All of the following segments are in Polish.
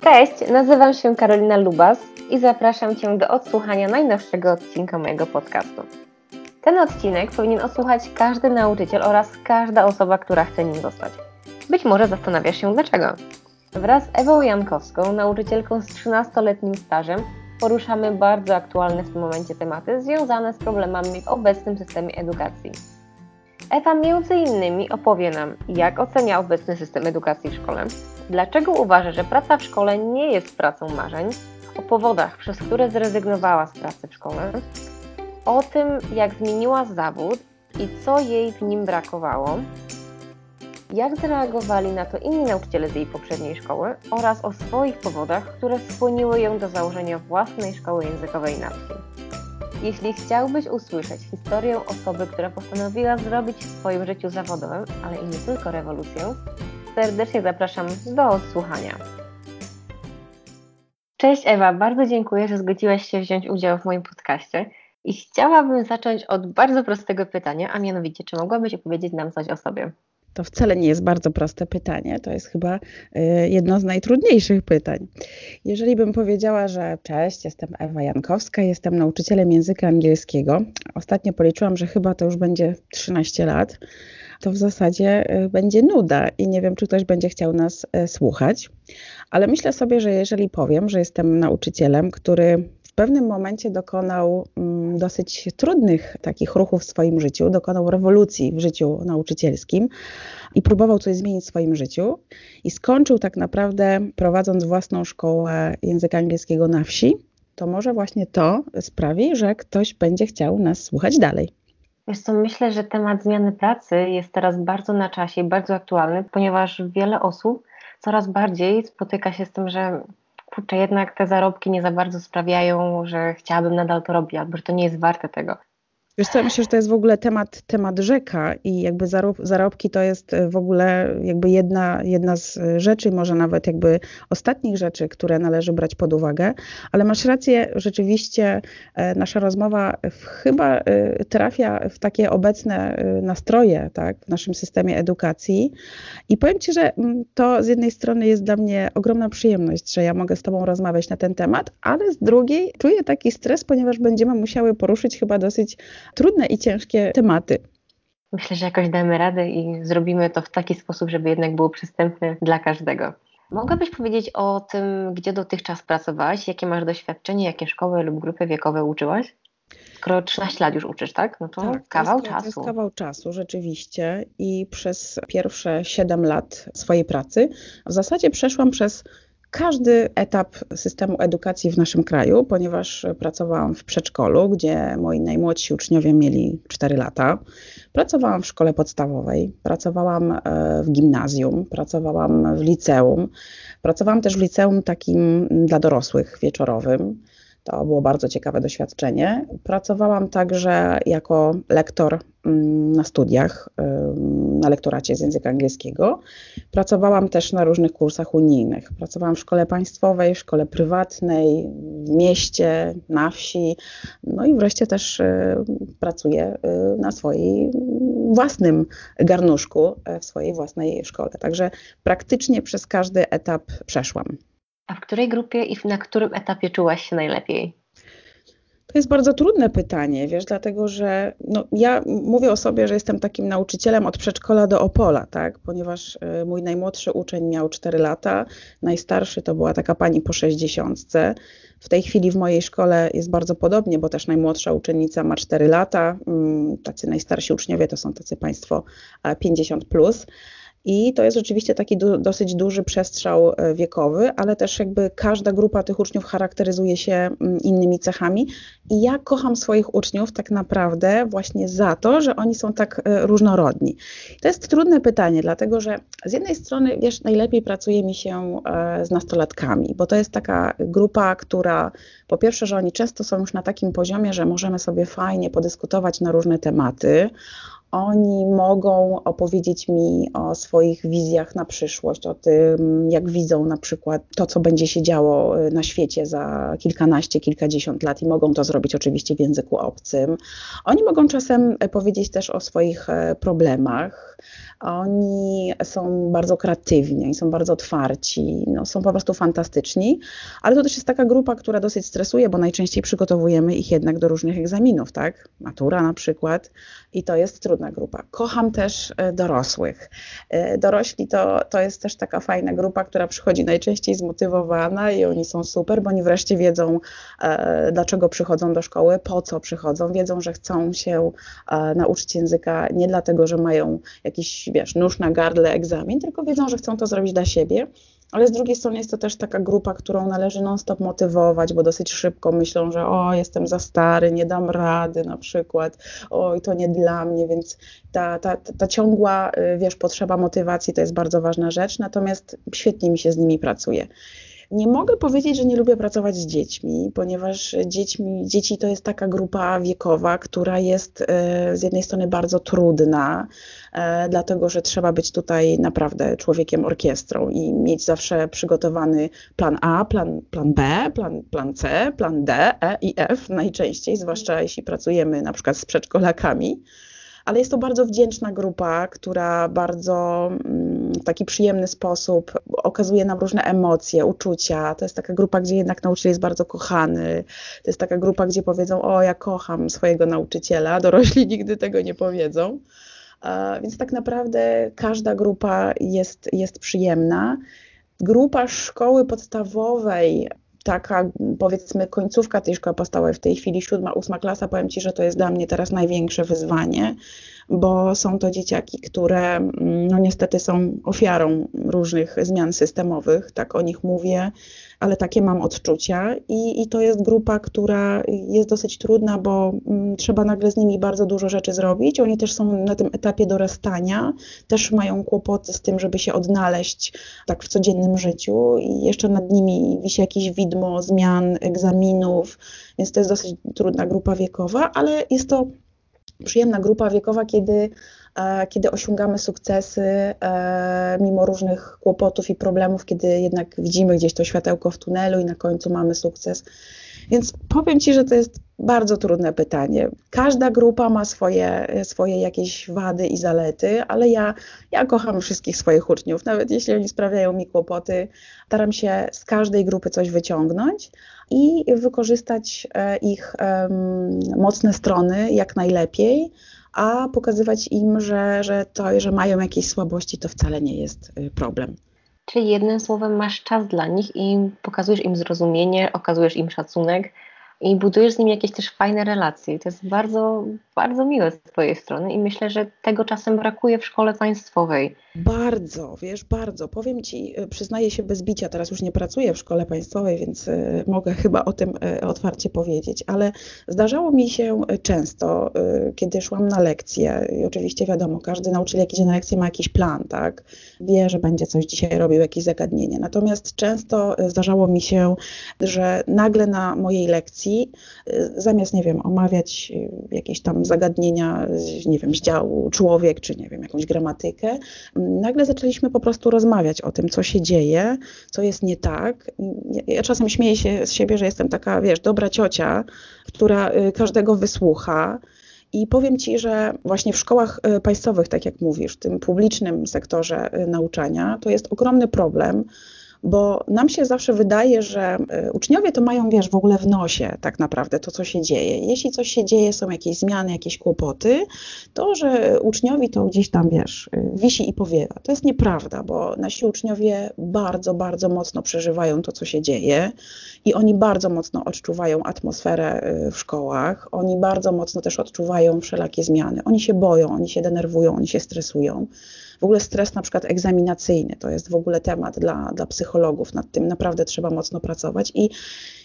Cześć, nazywam się Karolina Lubas i zapraszam Cię do odsłuchania najnowszego odcinka mojego podcastu. Ten odcinek powinien odsłuchać każdy nauczyciel oraz każda osoba, która chce nim zostać. Być może zastanawiasz się dlaczego. Wraz z Ewą Jankowską, nauczycielką z 13-letnim stażem, poruszamy bardzo aktualne w tym momencie tematy związane z problemami w obecnym systemie edukacji. Ewa między innymi opowie nam, jak ocenia obecny system edukacji w szkole, dlaczego uważa, że praca w szkole nie jest pracą marzeń, o powodach, przez które zrezygnowała z pracy w szkole, o tym, jak zmieniła zawód i co jej w nim brakowało, jak zareagowali na to inni nauczyciele z jej poprzedniej szkoły oraz o swoich powodach, które skłoniły ją do założenia własnej szkoły językowej na wsi. Jeśli chciałbyś usłyszeć historię osoby, która postanowiła zrobić w swoim życiu zawodowym, ale i nie tylko rewolucję, serdecznie zapraszam do odsłuchania. Cześć Ewa, bardzo dziękuję, że zgodziłaś się wziąć udział w moim podcaście. I chciałabym zacząć od bardzo prostego pytania, a mianowicie, czy mogłabyś opowiedzieć nam coś o sobie? To wcale nie jest bardzo proste pytanie, to jest chyba y, jedno z najtrudniejszych pytań. Jeżeli bym powiedziała, że cześć, jestem Ewa Jankowska, jestem nauczycielem języka angielskiego, ostatnio policzyłam, że chyba to już będzie 13 lat, to w zasadzie y, będzie nuda i nie wiem, czy ktoś będzie chciał nas y, słuchać. Ale myślę sobie, że jeżeli powiem, że jestem nauczycielem, który pewnym momencie dokonał mm, dosyć trudnych takich ruchów w swoim życiu, dokonał rewolucji w życiu nauczycielskim i próbował coś zmienić w swoim życiu i skończył tak naprawdę prowadząc własną szkołę języka angielskiego na wsi, to może właśnie to sprawi, że ktoś będzie chciał nas słuchać dalej. Wiesz co, myślę, że temat zmiany pracy jest teraz bardzo na czasie i bardzo aktualny, ponieważ wiele osób coraz bardziej spotyka się z tym, że kurczę, jednak te zarobki nie za bardzo sprawiają, że chciałabym nadal to robić, albo że to nie jest warte tego. Wiesz co, ja myślę, że to jest w ogóle temat, temat rzeka i jakby zarob, zarobki to jest w ogóle jakby jedna, jedna z rzeczy, może nawet jakby ostatnich rzeczy, które należy brać pod uwagę, ale masz rację, rzeczywiście e, nasza rozmowa chyba e, trafia w takie obecne e, nastroje tak, w naszym systemie edukacji. I powiem Ci, że mm, to z jednej strony jest dla mnie ogromna przyjemność, że ja mogę z Tobą rozmawiać na ten temat, ale z drugiej czuję taki stres, ponieważ będziemy musiały poruszyć chyba dosyć trudne i ciężkie tematy. Myślę, że jakoś damy radę i zrobimy to w taki sposób, żeby jednak było przystępne dla każdego. Mogłabyś powiedzieć o tym, gdzie dotychczas pracowałaś, jakie masz doświadczenie, jakie szkoły lub grupy wiekowe uczyłaś? Skoro 13 lat już uczysz, tak? No to tak, kawał to jest, czasu. To jest kawał czasu, rzeczywiście. I przez pierwsze 7 lat swojej pracy w zasadzie przeszłam przez każdy etap systemu edukacji w naszym kraju, ponieważ pracowałam w przedszkolu, gdzie moi najmłodsi uczniowie mieli 4 lata. Pracowałam w szkole podstawowej, pracowałam e, w gimnazjum, pracowałam w liceum. Pracowałam też w liceum takim dla dorosłych wieczorowym. To było bardzo ciekawe doświadczenie. Pracowałam także jako lektor mm, na studiach, na lektoracie z języka angielskiego. Pracowałam też na różnych kursach unijnych. Pracowałam w szkole państwowej, w szkole prywatnej, w mieście, na wsi. No i wreszcie też y, pracuję y, na swoim własnym garnuszku, y, w swojej własnej szkole. Także praktycznie przez każdy etap przeszłam. A w której grupie i na którym etapie czułaś się najlepiej? To jest bardzo trudne pytanie, wiesz, dlatego że no, ja mówię o sobie, że jestem takim nauczycielem od przedszkola do Opola, tak, ponieważ y, mój najmłodszy uczeń miał 4 lata, najstarszy to była taka pani po 60. W tej chwili w mojej szkole jest bardzo podobnie, bo też najmłodsza uczennica ma 4 lata, mm, tacy najstarsi uczniowie to są tacy państwo 50 plus. I to jest rzeczywiście taki du dosyć duży przestrzał e, wiekowy, ale też jakby każda grupa tych uczniów charakteryzuje się mm, innymi cechami. I ja kocham swoich uczniów tak naprawdę właśnie za to, że oni są tak e, różnorodni. To jest trudne pytanie, dlatego że z jednej strony, wiesz, najlepiej pracuje mi się e, z nastolatkami, bo to jest taka grupa, która po pierwsze, że oni często są już na takim poziomie, że możemy sobie fajnie podyskutować na różne tematy Oni mogą opowiedzieć mi o swoich wizjach na przyszłość, o tym, jak widzą na przykład to, co będzie się działo y, na świecie za kilkanaście, kilkadziesiąt lat i mogą to zrobić oczywiście w języku obcym. Oni mogą czasem powiedzieć też o swoich e, problemach. Oni są bardzo kreatywni, są bardzo otwarci, no, są po prostu fantastyczni, ale to też jest taka grupa, która dosyć stresuje, bo najczęściej przygotowujemy ich jednak do różnych egzaminów, tak? Matura na przykład i to jest trudna grupa. Kocham też e, dorosłych. E, dorośli to, to jest też taka fajna grupa, która przychodzi najczęściej zmotywowana i oni są super, bo oni wreszcie wiedzą, e, dlaczego przychodzą do szkoły, po co przychodzą, wiedzą, że chcą się nauczyć języka nie dlatego, że mają jakiś wiesz, nóż na gardle, egzamin, tylko wiedzą, że chcą to zrobić dla siebie. Ale z drugiej strony jest to też taka grupa, którą należy non-stop motywować, bo dosyć szybko myślą, że o, jestem za stary, nie dam rady na przykład, oj, to nie dla mnie, więc ta, ta, ta ciągła, y, wiesz, potrzeba motywacji to jest bardzo ważna rzecz, natomiast świetnie mi się z nimi pracuje. Nie mogę powiedzieć, że nie lubię pracować z dziećmi, ponieważ dziećmi, dzieci to jest taka grupa wiekowa, która jest e, z jednej strony bardzo trudna, e, dlatego że trzeba być tutaj naprawdę człowiekiem orkiestrą i mieć zawsze przygotowany plan A, plan, plan B, plan, plan C, plan D, E i F najczęściej, zwłaszcza jeśli pracujemy na przykład z przedszkolakami ale jest to bardzo wdzięczna grupa, która bardzo mm, w taki przyjemny sposób okazuje nam różne emocje, uczucia. To jest taka grupa, gdzie jednak nauczyciel jest bardzo kochany. To jest taka grupa, gdzie powiedzą: O, ja kocham swojego nauczyciela. Dorośli nigdy tego nie powiedzą. Więc tak naprawdę każda grupa jest, jest przyjemna. Grupa szkoły podstawowej taka powiedzmy końcówka tej szkoły podstawowej, w tej chwili siódma, ósma klasa, powiem Ci, że to jest dla mnie teraz największe wyzwanie, bo są to dzieciaki, które mm, no niestety są ofiarą różnych zmian systemowych, tak o nich mówię, ale takie mam odczucia i, i to jest grupa, która jest dosyć trudna, bo mm, trzeba nagle z nimi bardzo dużo rzeczy zrobić. Oni też są na tym etapie dorastania, też mają kłopoty z tym, żeby się odnaleźć tak w codziennym życiu i jeszcze nad nimi wisi jakieś widmo zmian, egzaminów, więc to jest dosyć trudna grupa wiekowa, ale jest to przyjemna grupa wiekowa, kiedy, e, kiedy osiągamy sukcesy e, mimo różnych kłopotów i problemów, kiedy jednak widzimy gdzieś to światełko w tunelu i na końcu mamy sukces. Więc powiem Ci, że to jest bardzo trudne pytanie. Każda grupa ma swoje, swoje jakieś wady i zalety, ale ja, ja kocham wszystkich swoich uczniów, nawet jeśli oni sprawiają mi kłopoty. Staram się z każdej grupy coś wyciągnąć i wykorzystać e, ich mocne strony jak najlepiej, a pokazywać im, że, że to, że mają jakieś słabości, to wcale nie jest y, problem. Czyli jednym słowem masz czas dla nich i pokazujesz im zrozumienie, okazujesz im szacunek i budujesz z nimi jakieś też fajne relacje. To jest bardzo, bardzo miłe z Twojej strony i myślę, że tego czasem brakuje w szkole państwowej. Bardzo, wiesz, bardzo. Powiem Ci, y, przyznaję się bez bicia, teraz już nie pracuję w szkole państwowej, więc y, mogę chyba o tym y, otwarcie powiedzieć, ale zdarzało mi się często, kiedy szłam na lekcje, i oczywiście wiadomo, każdy nauczyciel, jak idzie na lekcję, ma jakiś plan, tak? Wie, że będzie coś dzisiaj robił, jakieś zagadnienie. Natomiast często zdarzało mi się, że nagle na mojej lekcji, zamiast, nie wiem, omawiać jakieś tam zagadnienia, nie wiem, z działu człowiek, czy nie wiem, jakąś gramatykę, nagle zaczęliśmy po prostu rozmawiać o tym, co się dzieje, co jest nie tak. Ja czasem śmieję się z siebie, że jestem taka, wiesz, dobra ciocia, która y, każdego wysłucha. I powiem Ci, że właśnie w szkołach y, państwowych, tak jak mówisz, w tym publicznym sektorze y, nauczania, to jest ogromny problem, bo nam się zawsze wydaje, że e, uczniowie to mają, wiesz, w ogóle w nosie tak naprawdę to, co się dzieje. Jeśli coś się dzieje, są jakieś zmiany, jakieś kłopoty, to, że uczniowi to gdzieś tam, wiesz, e, wisi i powiewa. To jest nieprawda, bo nasi uczniowie bardzo, bardzo mocno przeżywają to, co się dzieje i oni bardzo mocno odczuwają atmosferę e, w szkołach, oni bardzo mocno też odczuwają wszelakie zmiany. Oni się boją, oni się denerwują, oni się stresują. W ogóle stres na przykład egzaminacyjny to jest w ogóle temat dla, dla psychologów. Nad tym naprawdę trzeba mocno pracować. I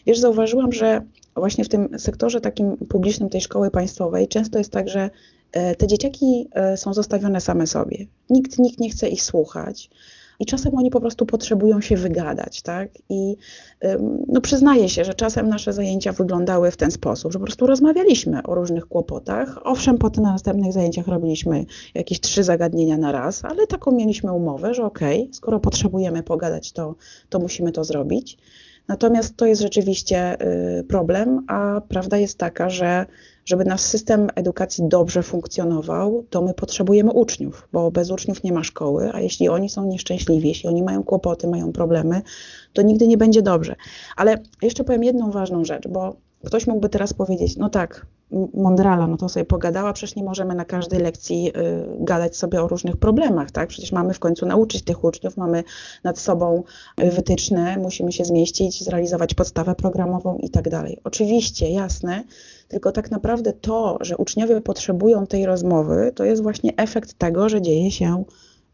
wiesz, zauważyłam, że właśnie w tym sektorze takim publicznym tej szkoły państwowej często jest tak, że e, te dzieciaki e, są zostawione same sobie. Nikt, nikt nie chce ich słuchać. I czasem oni po prostu potrzebują się wygadać, tak? I no, przyznaję się, że czasem nasze zajęcia wyglądały w ten sposób, że po prostu rozmawialiśmy o różnych kłopotach. Owszem, potem na następnych zajęciach robiliśmy jakieś trzy zagadnienia na raz, ale taką mieliśmy umowę, że okej, okay, skoro potrzebujemy pogadać, to, to musimy to zrobić. Natomiast to jest rzeczywiście y, problem, a prawda jest taka, że żeby nasz system edukacji dobrze funkcjonował, to my potrzebujemy uczniów, bo bez uczniów nie ma szkoły, a jeśli oni są nieszczęśliwi, jeśli oni mają kłopoty, mają problemy, to nigdy nie będzie dobrze. Ale jeszcze powiem jedną ważną rzecz, bo ktoś mógłby teraz powiedzieć, no tak, mądrala, no to sobie pogadała, przecież nie możemy na każdej lekcji y, gadać sobie o różnych problemach, tak? Przecież mamy w końcu nauczyć tych uczniów, mamy nad sobą wytyczne, musimy się zmieścić, zrealizować podstawę programową i tak dalej. Oczywiście, jasne, tylko tak naprawdę to, że uczniowie potrzebują tej rozmowy, to jest właśnie efekt tego, że dzieje się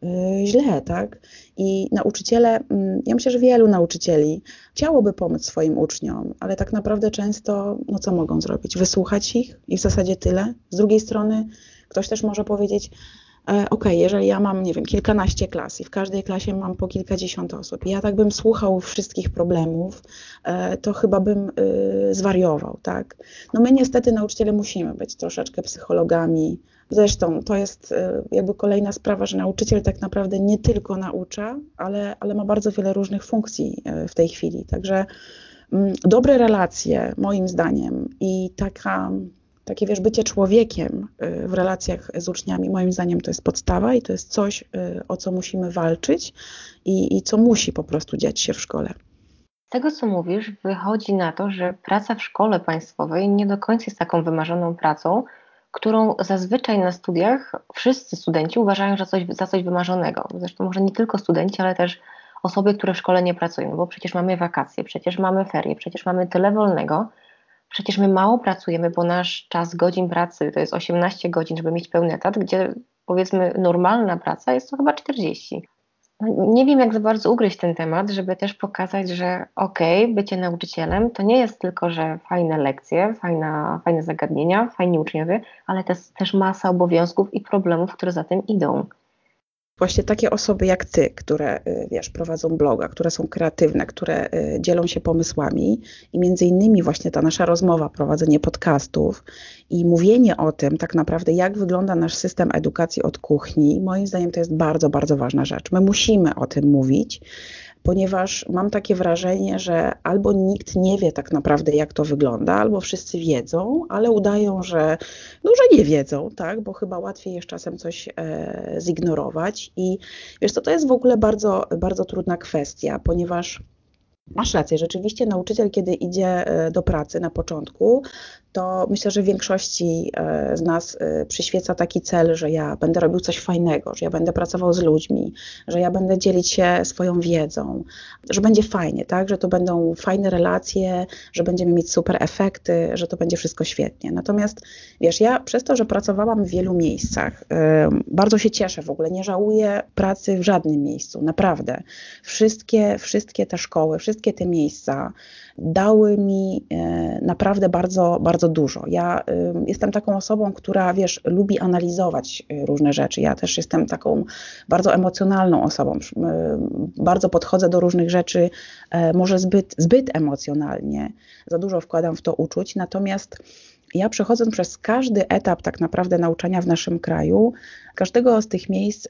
Y, źle, tak? I nauczyciele, mm, ja myślę, że wielu nauczycieli chciałoby pomóc swoim uczniom, ale tak naprawdę często, no co mogą zrobić? Wysłuchać ich i w zasadzie tyle. Z drugiej strony, ktoś też może powiedzieć, ok, jeżeli ja mam, nie wiem, kilkanaście klas i w każdej klasie mam po kilkadziesiąt osób, i ja tak bym słuchał wszystkich problemów, e, to chyba bym y, zwariował, tak? No my niestety nauczyciele musimy być troszeczkę psychologami, Zresztą to jest e, jakby kolejna sprawa, że nauczyciel tak naprawdę nie tylko naucza, ale, ale ma bardzo wiele różnych funkcji e, w tej chwili. Także mm, dobre relacje, moim zdaniem, i taka, takie wiesz, bycie człowiekiem e, w relacjach z uczniami, moim zdaniem to jest podstawa i to jest coś, o co musimy walczyć i, i co musi po prostu dziać się w szkole. Z tego, co mówisz, wychodzi na to, że praca w szkole państwowej nie do końca jest taką wymarzoną pracą, którą zazwyczaj na studiach wszyscy studenci uważają za coś, za coś wymarzonego. Zresztą może nie tylko studenci, ale też osoby, które w szkole nie pracują, bo przecież mamy wakacje, przecież mamy ferie, przecież mamy tyle wolnego, przecież my mało pracujemy, bo nasz czas godzin pracy to jest 18 godzin, żeby mieć pełny etat, gdzie powiedzmy normalna praca jest to chyba 40 nie wiem, jak za bardzo ugryźć ten temat, żeby też pokazać, że okej, okay, bycie nauczycielem to nie jest tylko, że fajne lekcje, fajna, fajne zagadnienia, fajni uczniowie, ale to jest też masa obowiązków i problemów, które za tym idą właśnie takie osoby jak ty, które y, wiesz, prowadzą bloga, które są kreatywne, które y, dzielą się pomysłami i między innymi właśnie ta nasza rozmowa, prowadzenie podcastów i mówienie o tym tak naprawdę, jak wygląda nasz system edukacji od kuchni, moim zdaniem to jest bardzo, bardzo ważna rzecz. My musimy o tym mówić, ponieważ mam takie wrażenie, że albo nikt nie wie tak naprawdę, jak to wygląda, albo wszyscy wiedzą, ale udają, że, no, że nie wiedzą, tak? bo chyba łatwiej jest czasem coś e, zignorować. I wiesz, to, to jest w ogóle bardzo, bardzo trudna kwestia, ponieważ Masz rację, rzeczywiście nauczyciel, kiedy idzie e, do pracy na początku, to myślę, że większości e, z nas e, przyświeca taki cel, że ja będę robił coś fajnego, że ja będę pracował z ludźmi, że ja będę dzielić się swoją wiedzą, że będzie fajnie, tak? że to będą fajne relacje, że będziemy mieć super efekty, że to będzie wszystko świetnie. Natomiast wiesz, ja przez to, że pracowałam w wielu miejscach, bardzo się cieszę w ogóle, nie żałuję pracy w żadnym miejscu, naprawdę. Wszystkie, wszystkie te szkoły, wszystkie te miejsca, dały mi e, naprawdę bardzo, bardzo dużo. Ja jestem taką osobą, która, wiesz, lubi analizować e, różne rzeczy. Ja też jestem taką bardzo emocjonalną osobą. Bardzo podchodzę do różnych rzeczy, e, może zbyt, zbyt emocjonalnie. Za dużo wkładam w to uczuć, natomiast ja przechodząc przez każdy etap tak naprawdę nauczania w naszym kraju, każdego z tych miejsc y,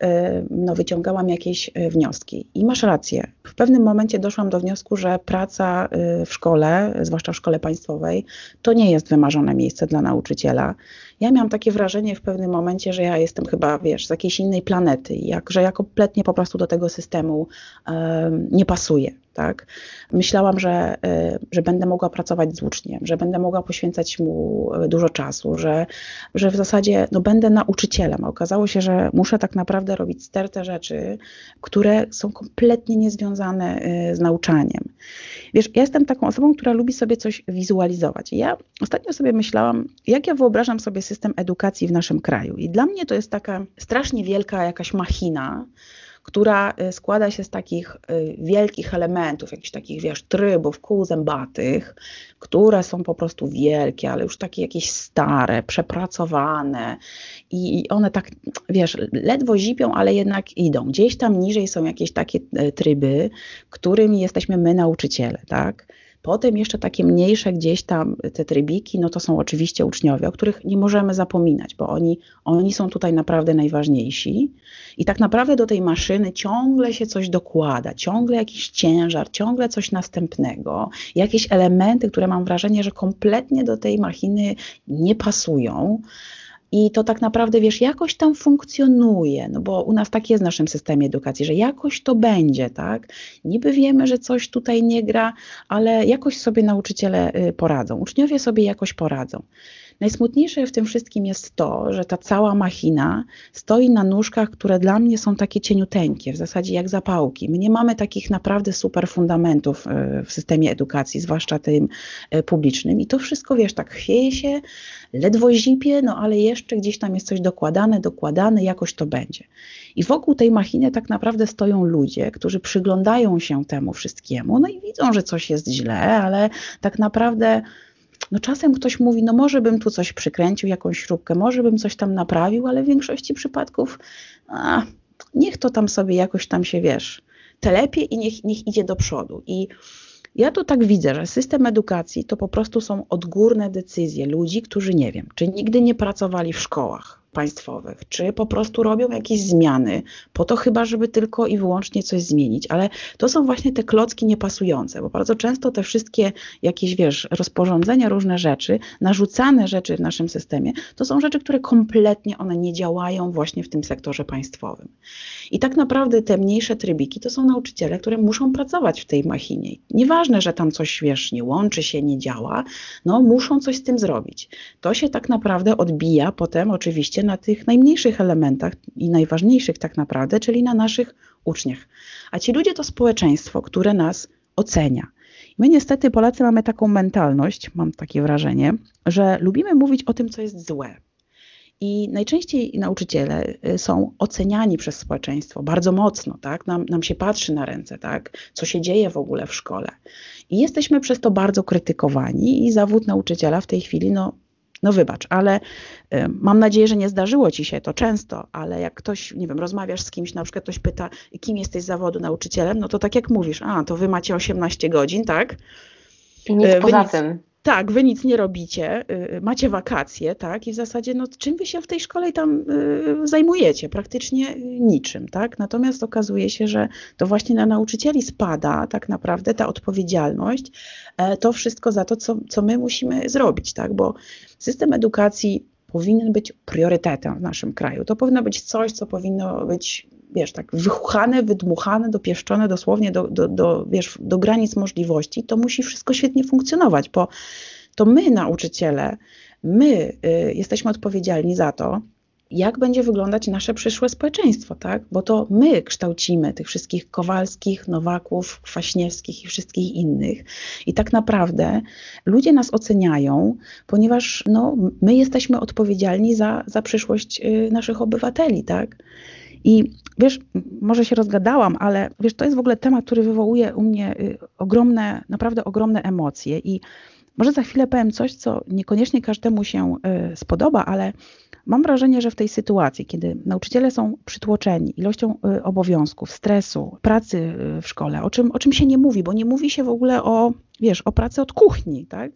no, wyciągałam jakieś y, wnioski. I masz rację. W pewnym momencie doszłam do wniosku, że praca y, w szkole, zwłaszcza w szkole państwowej, to nie jest wymarzone miejsce dla nauczyciela. Ja miałam takie wrażenie w pewnym momencie, że ja jestem chyba, wiesz, z jakiejś innej planety, jak, że ja kompletnie po prostu do tego systemu um, nie pasuję. Tak? Myślałam, że, że będę mogła pracować z uczniem, że będę mogła poświęcać mu dużo czasu, że, że w zasadzie no, będę nauczycielem. Okazało się, że muszę tak naprawdę robić stertę rzeczy, które są kompletnie niezwiązane y, z nauczaniem. Wiesz, ja jestem taką osobą, która lubi sobie coś wizualizować. Ja ostatnio sobie myślałam, jak ja wyobrażam sobie system edukacji w naszym kraju. I dla mnie to jest taka strasznie wielka jakaś machina, która y, składa się z takich y, wielkich elementów, jakichś takich, wiesz, trybów, kół zębatych, które są po prostu wielkie, ale już takie jakieś stare, przepracowane i one tak, wiesz, ledwo zipią, ale jednak idą. Gdzieś tam niżej są jakieś takie y, tryby, którymi jesteśmy my nauczyciele, tak? Potem jeszcze takie mniejsze gdzieś tam te trybiki, no to są oczywiście uczniowie, o których nie możemy zapominać, bo oni, oni są tutaj naprawdę najważniejsi. I tak naprawdę do tej maszyny ciągle się coś dokłada, ciągle jakiś ciężar, ciągle coś następnego, jakieś elementy, które mam wrażenie, że kompletnie do tej machiny nie pasują. I to tak naprawdę, wiesz, jakoś tam funkcjonuje, no bo u nas tak jest w naszym systemie edukacji, że jakoś to będzie, tak? Niby wiemy, że coś tutaj nie gra, ale jakoś sobie nauczyciele y, poradzą, uczniowie sobie jakoś poradzą. Najsmutniejsze w tym wszystkim jest to, że ta cała machina stoi na nóżkach, które dla mnie są takie cieniuteńkie, w zasadzie jak zapałki. My nie mamy takich naprawdę super fundamentów e, w systemie edukacji, zwłaszcza tym e, publicznym. I to wszystko, wiesz, tak chwieje się, ledwo zipie, no ale jeszcze gdzieś tam jest coś dokładane, dokładane, jakoś to będzie. I wokół tej machiny tak naprawdę stoją ludzie, którzy przyglądają się temu wszystkiemu, no i widzą, że coś jest źle, ale tak naprawdę no czasem ktoś mówi, no może bym tu coś przykręcił, jakąś śrubkę, może bym coś tam naprawił, ale w większości przypadków a, niech to tam sobie jakoś tam się, wiesz, telepie i niech, niech idzie do przodu. I ja tu tak widzę, że system edukacji to po prostu są odgórne decyzje ludzi, którzy nie wiem, czy nigdy nie pracowali w szkołach, państwowych, czy po prostu robią jakieś zmiany, po to chyba, żeby tylko i wyłącznie coś zmienić, ale to są właśnie te klocki niepasujące, bo bardzo często te wszystkie jakieś, wiesz, rozporządzenia, różne rzeczy, narzucane rzeczy w naszym systemie, to są rzeczy, które kompletnie one nie działają właśnie w tym sektorze państwowym. I tak naprawdę te mniejsze trybiki to są nauczyciele, które muszą pracować w tej machinie. Nieważne, że tam coś, wiesz, nie łączy się, nie działa, no muszą coś z tym zrobić. To się tak naprawdę odbija potem oczywiście na tych najmniejszych elementach i najważniejszych tak naprawdę, czyli na naszych uczniach. A ci ludzie to społeczeństwo, które nas ocenia. My niestety, Polacy, mamy taką mentalność, mam takie wrażenie, że lubimy mówić o tym, co jest złe. I najczęściej nauczyciele y, są oceniani przez społeczeństwo bardzo mocno, tak? Nam, nam się patrzy na ręce, tak? Co się dzieje w ogóle w szkole. I jesteśmy przez to bardzo krytykowani i zawód nauczyciela w tej chwili no, no wybacz, ale y, mam nadzieję, że nie zdarzyło ci się to często, ale jak ktoś, nie wiem, rozmawiasz z kimś, na przykład ktoś pyta, kim jesteś z zawodu nauczycielem, no to tak jak mówisz, a to wy macie 18 godzin, tak? I nic y, poza tym tak, wy nic nie robicie, y, macie wakacje, tak, i w zasadzie, no, czym wy się w tej szkole tam y, zajmujecie? Praktycznie niczym, tak? Natomiast okazuje się, że to właśnie na nauczycieli spada tak naprawdę ta odpowiedzialność, e, to wszystko za to, co, co my musimy zrobić, tak? Bo system edukacji powinien być priorytetem w naszym kraju. To powinno być coś, co powinno być wiesz, tak wychuchane, wydmuchane, dopieszczone dosłownie do, do, do, wiesz, do granic możliwości, to musi wszystko świetnie funkcjonować, bo to my, nauczyciele, my y, jesteśmy odpowiedzialni za to, jak będzie wyglądać nasze przyszłe społeczeństwo, tak? Bo to my kształcimy tych wszystkich Kowalskich, Nowaków, Kwaśniewskich i wszystkich innych. I tak naprawdę ludzie nas oceniają, ponieważ no, my jesteśmy odpowiedzialni za, za przyszłość y, naszych obywateli, tak? I wiesz, może się rozgadałam, ale wiesz, to jest w ogóle temat, który wywołuje u mnie y, ogromne, naprawdę ogromne emocje. I może za chwilę powiem coś, co niekoniecznie każdemu się y, spodoba, ale mam wrażenie, że w tej sytuacji, kiedy nauczyciele są przytłoczeni ilością y, obowiązków, stresu, pracy w szkole, o czym, o czym się nie mówi, bo nie mówi się w ogóle o, wiesz, o pracy od kuchni, tak?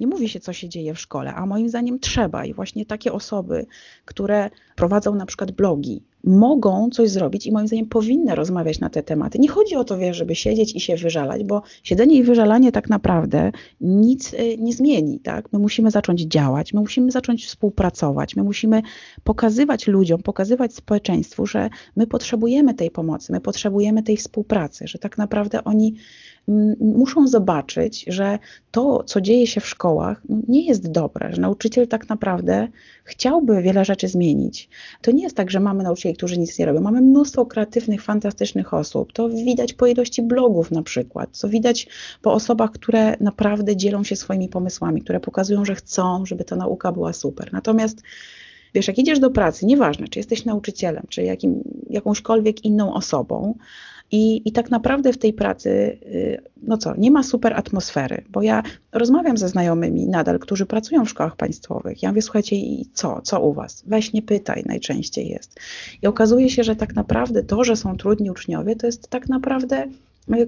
Nie mówi się, co się dzieje w szkole, a moim zdaniem trzeba. I właśnie takie osoby, które prowadzą na przykład blogi, mogą coś zrobić i moim zdaniem powinny rozmawiać na te tematy. Nie chodzi o to, wiesz, żeby siedzieć i się wyżalać, bo siedzenie i wyżalanie tak naprawdę nic y, nie zmieni, tak? My musimy zacząć działać, my musimy zacząć współpracować, my musimy pokazywać ludziom, pokazywać społeczeństwu, że my potrzebujemy tej pomocy, my potrzebujemy tej współpracy, że tak naprawdę oni muszą zobaczyć, że to, co dzieje się w szkołach, no, nie jest dobre, że nauczyciel tak naprawdę chciałby wiele rzeczy zmienić. To nie jest tak, że mamy nauczycieli, którzy nic nie robią. Mamy mnóstwo kreatywnych, fantastycznych osób. To widać po ilości blogów na przykład, co widać po osobach, które naprawdę dzielą się swoimi pomysłami, które pokazują, że chcą, żeby ta nauka była super. Natomiast wiesz, jak idziesz do pracy, nieważne, czy jesteś nauczycielem, czy jakim, jakąśkolwiek inną osobą, i, I tak naprawdę w tej pracy, y, no co, nie ma super atmosfery, bo ja rozmawiam ze znajomymi nadal, którzy pracują w szkołach państwowych. Ja mówię, słuchajcie, i co, co u was? Weź nie pytaj, najczęściej jest. I okazuje się, że tak naprawdę to, że są trudni uczniowie, to jest tak naprawdę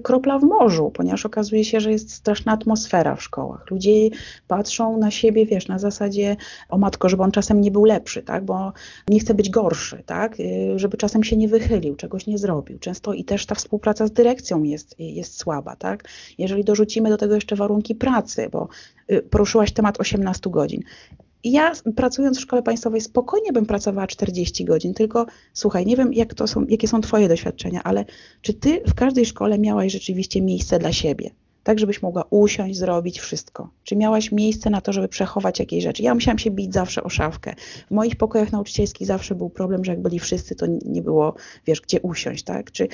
kropla w morzu, ponieważ okazuje się, że jest straszna atmosfera w szkołach. Ludzie patrzą na siebie, wiesz, na zasadzie o matko, żeby on czasem nie był lepszy, tak, bo nie chce być gorszy, tak, y, żeby czasem się nie wychylił, czegoś nie zrobił. Często i też ta współpraca z dyrekcją jest, jest słaba, tak. Jeżeli dorzucimy do tego jeszcze warunki pracy, bo y, poruszyłaś temat 18 godzin ja pracując w szkole państwowej spokojnie bym pracowała 40 godzin, tylko słuchaj, nie wiem jak to są, jakie są twoje doświadczenia, ale czy ty w każdej szkole miałaś rzeczywiście miejsce dla siebie? Tak żebyś mogła usiąść, zrobić wszystko. Czy miałaś miejsce na to, żeby przechować jakieś rzeczy? Ja musiałam się bić zawsze o szafkę. W moich pokojach nauczycielskich zawsze był problem, że jak byli wszyscy, to nie było, wiesz, gdzie usiąść, tak? Czy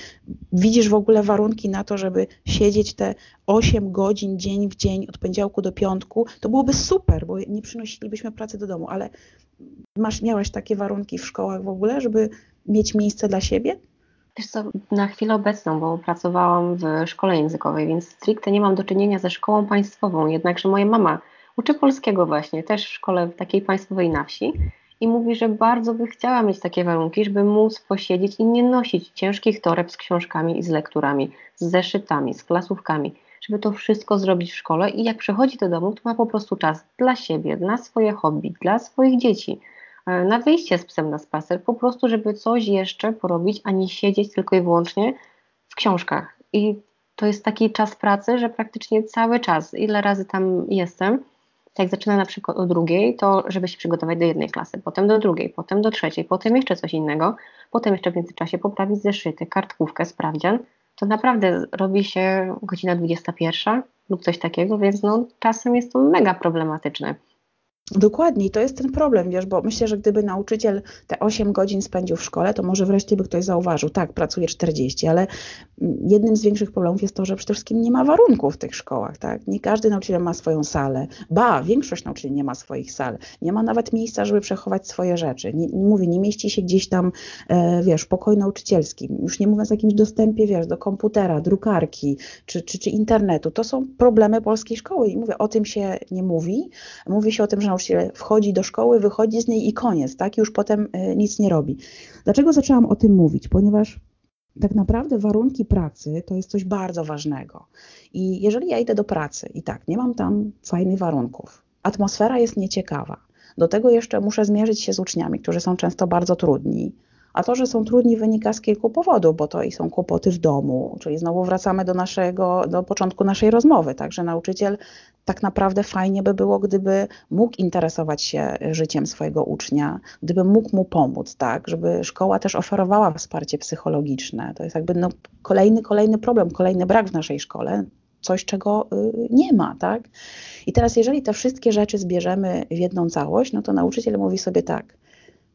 widzisz w ogóle warunki na to, żeby siedzieć te 8 godzin dzień w dzień od poniedziałku do piątku? To byłoby super, bo nie przynosilibyśmy pracy do domu, ale masz, miałaś takie warunki w szkołach w ogóle, żeby mieć miejsce dla siebie? Wiesz co, na chwilę obecną, bo pracowałam w szkole językowej, więc stricte nie mam do czynienia ze szkołą państwową, jednakże moja mama uczy polskiego właśnie, też w szkole takiej państwowej na wsi i mówi, że bardzo by chciała mieć takie warunki, żeby móc posiedzieć i nie nosić ciężkich toreb z książkami i z lekturami, z zeszytami, z klasówkami, żeby to wszystko zrobić w szkole i jak przychodzi do domu, to ma po prostu czas dla siebie, dla swoje hobby, dla swoich dzieci – na wyjście z psem na spacer, po prostu, żeby coś jeszcze porobić, a nie siedzieć tylko i wyłącznie w książkach. I to jest taki czas pracy, że praktycznie cały czas, ile razy tam jestem, jak zaczyna na przykład o drugiej, to żeby się przygotować do jednej klasy, potem do drugiej, potem do trzeciej, potem jeszcze coś innego, potem jeszcze w międzyczasie poprawić zeszyty, kartkówkę, sprawdzian, to naprawdę robi się godzina 21 lub coś takiego, więc no, czasem jest to mega problematyczne. Dokładnie, to jest ten problem, wiesz, bo myślę, że gdyby nauczyciel te 8 godzin spędził w szkole, to może wreszcie by ktoś zauważył, tak, pracuje 40, ale jednym z większych problemów jest to, że przede wszystkim nie ma warunków w tych szkołach, tak? Nie każdy nauczyciel ma swoją salę. Ba, większość nauczycieli nie ma swoich sal. Nie ma nawet miejsca, żeby przechować swoje rzeczy. Nie, mówię, nie mieści się gdzieś tam, e, wiesz, pokój nauczycielski. Już nie mówiąc o jakimś dostępie, wiesz, do komputera, drukarki czy, czy, czy internetu. To są problemy polskiej szkoły i mówię, o tym się nie mówi. Mówi się o tym, że nauczyciel wchodzi do szkoły, wychodzi z niej i koniec, tak? Już potem e, nic nie robi. Dlaczego zaczęłam o tym mówić? Ponieważ tak naprawdę warunki pracy to jest coś bardzo ważnego. I jeżeli ja idę do pracy i tak, nie mam tam fajnych warunków, atmosfera jest nieciekawa, do tego jeszcze muszę zmierzyć się z uczniami, którzy są często bardzo trudni, a to, że są trudni, wynika z kilku powodów, bo to i są kłopoty w domu, czyli znowu wracamy do naszego, do początku naszej rozmowy. Także nauczyciel tak naprawdę fajnie by było, gdyby mógł interesować się życiem swojego ucznia, gdyby mógł mu pomóc, tak, żeby szkoła też oferowała wsparcie psychologiczne. To jest jakby no, kolejny, kolejny problem, kolejny brak w naszej szkole coś, czego y, nie ma, tak? I teraz, jeżeli te wszystkie rzeczy zbierzemy w jedną całość, no to nauczyciel mówi sobie tak,